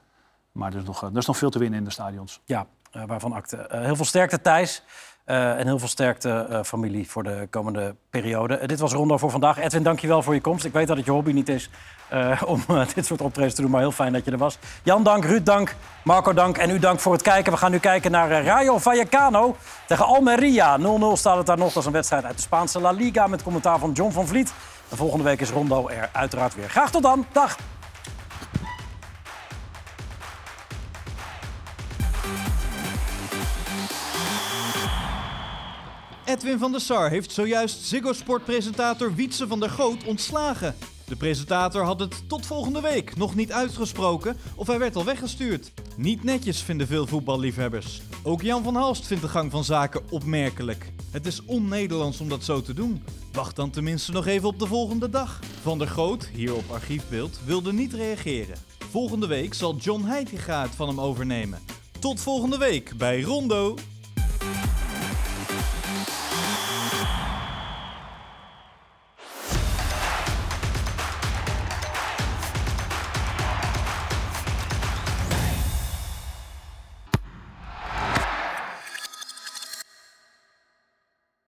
Maar er is, nog, eh, er is nog veel te winnen in de stadions. Ja, eh, waarvan akte. Eh, heel veel sterkte Thijs. en heel veel sterkte familie voor de komende periode. Dit was Rondo voor vandaag. Edwin, dankjewel voor je komst. Ik weet dat het je hobby niet is om dit soort optredens te doen, maar heel fijn dat je er was. Jan, dank. Ruud, dank. Marco, dank. En u dank voor het kijken. We gaan nu kijken naar Rayo Vallecano tegen Almeria. 0-0 staat het daar nog. Dat is een wedstrijd uit de Spaanse La Liga met commentaar van John van Vliet. En volgende week is Rondo er uiteraard weer. Graag tot dan. Dag. Edwin van der Sar heeft zojuist Ziggo Sport-presentator Wietse van der Goot ontslagen. De presentator had het tot volgende week nog niet uitgesproken of hij werd al weggestuurd. Niet netjes vinden veel voetballiefhebbers. Ook Jan van Halst vindt de gang van zaken opmerkelijk. Het is on-Nederlands om dat zo te doen. Wacht dan tenminste nog even op de volgende dag. Van der Goot, hier op archiefbeeld, wilde niet reageren. Volgende week zal John Heitinga het van hem overnemen. Tot volgende week bij Rondo.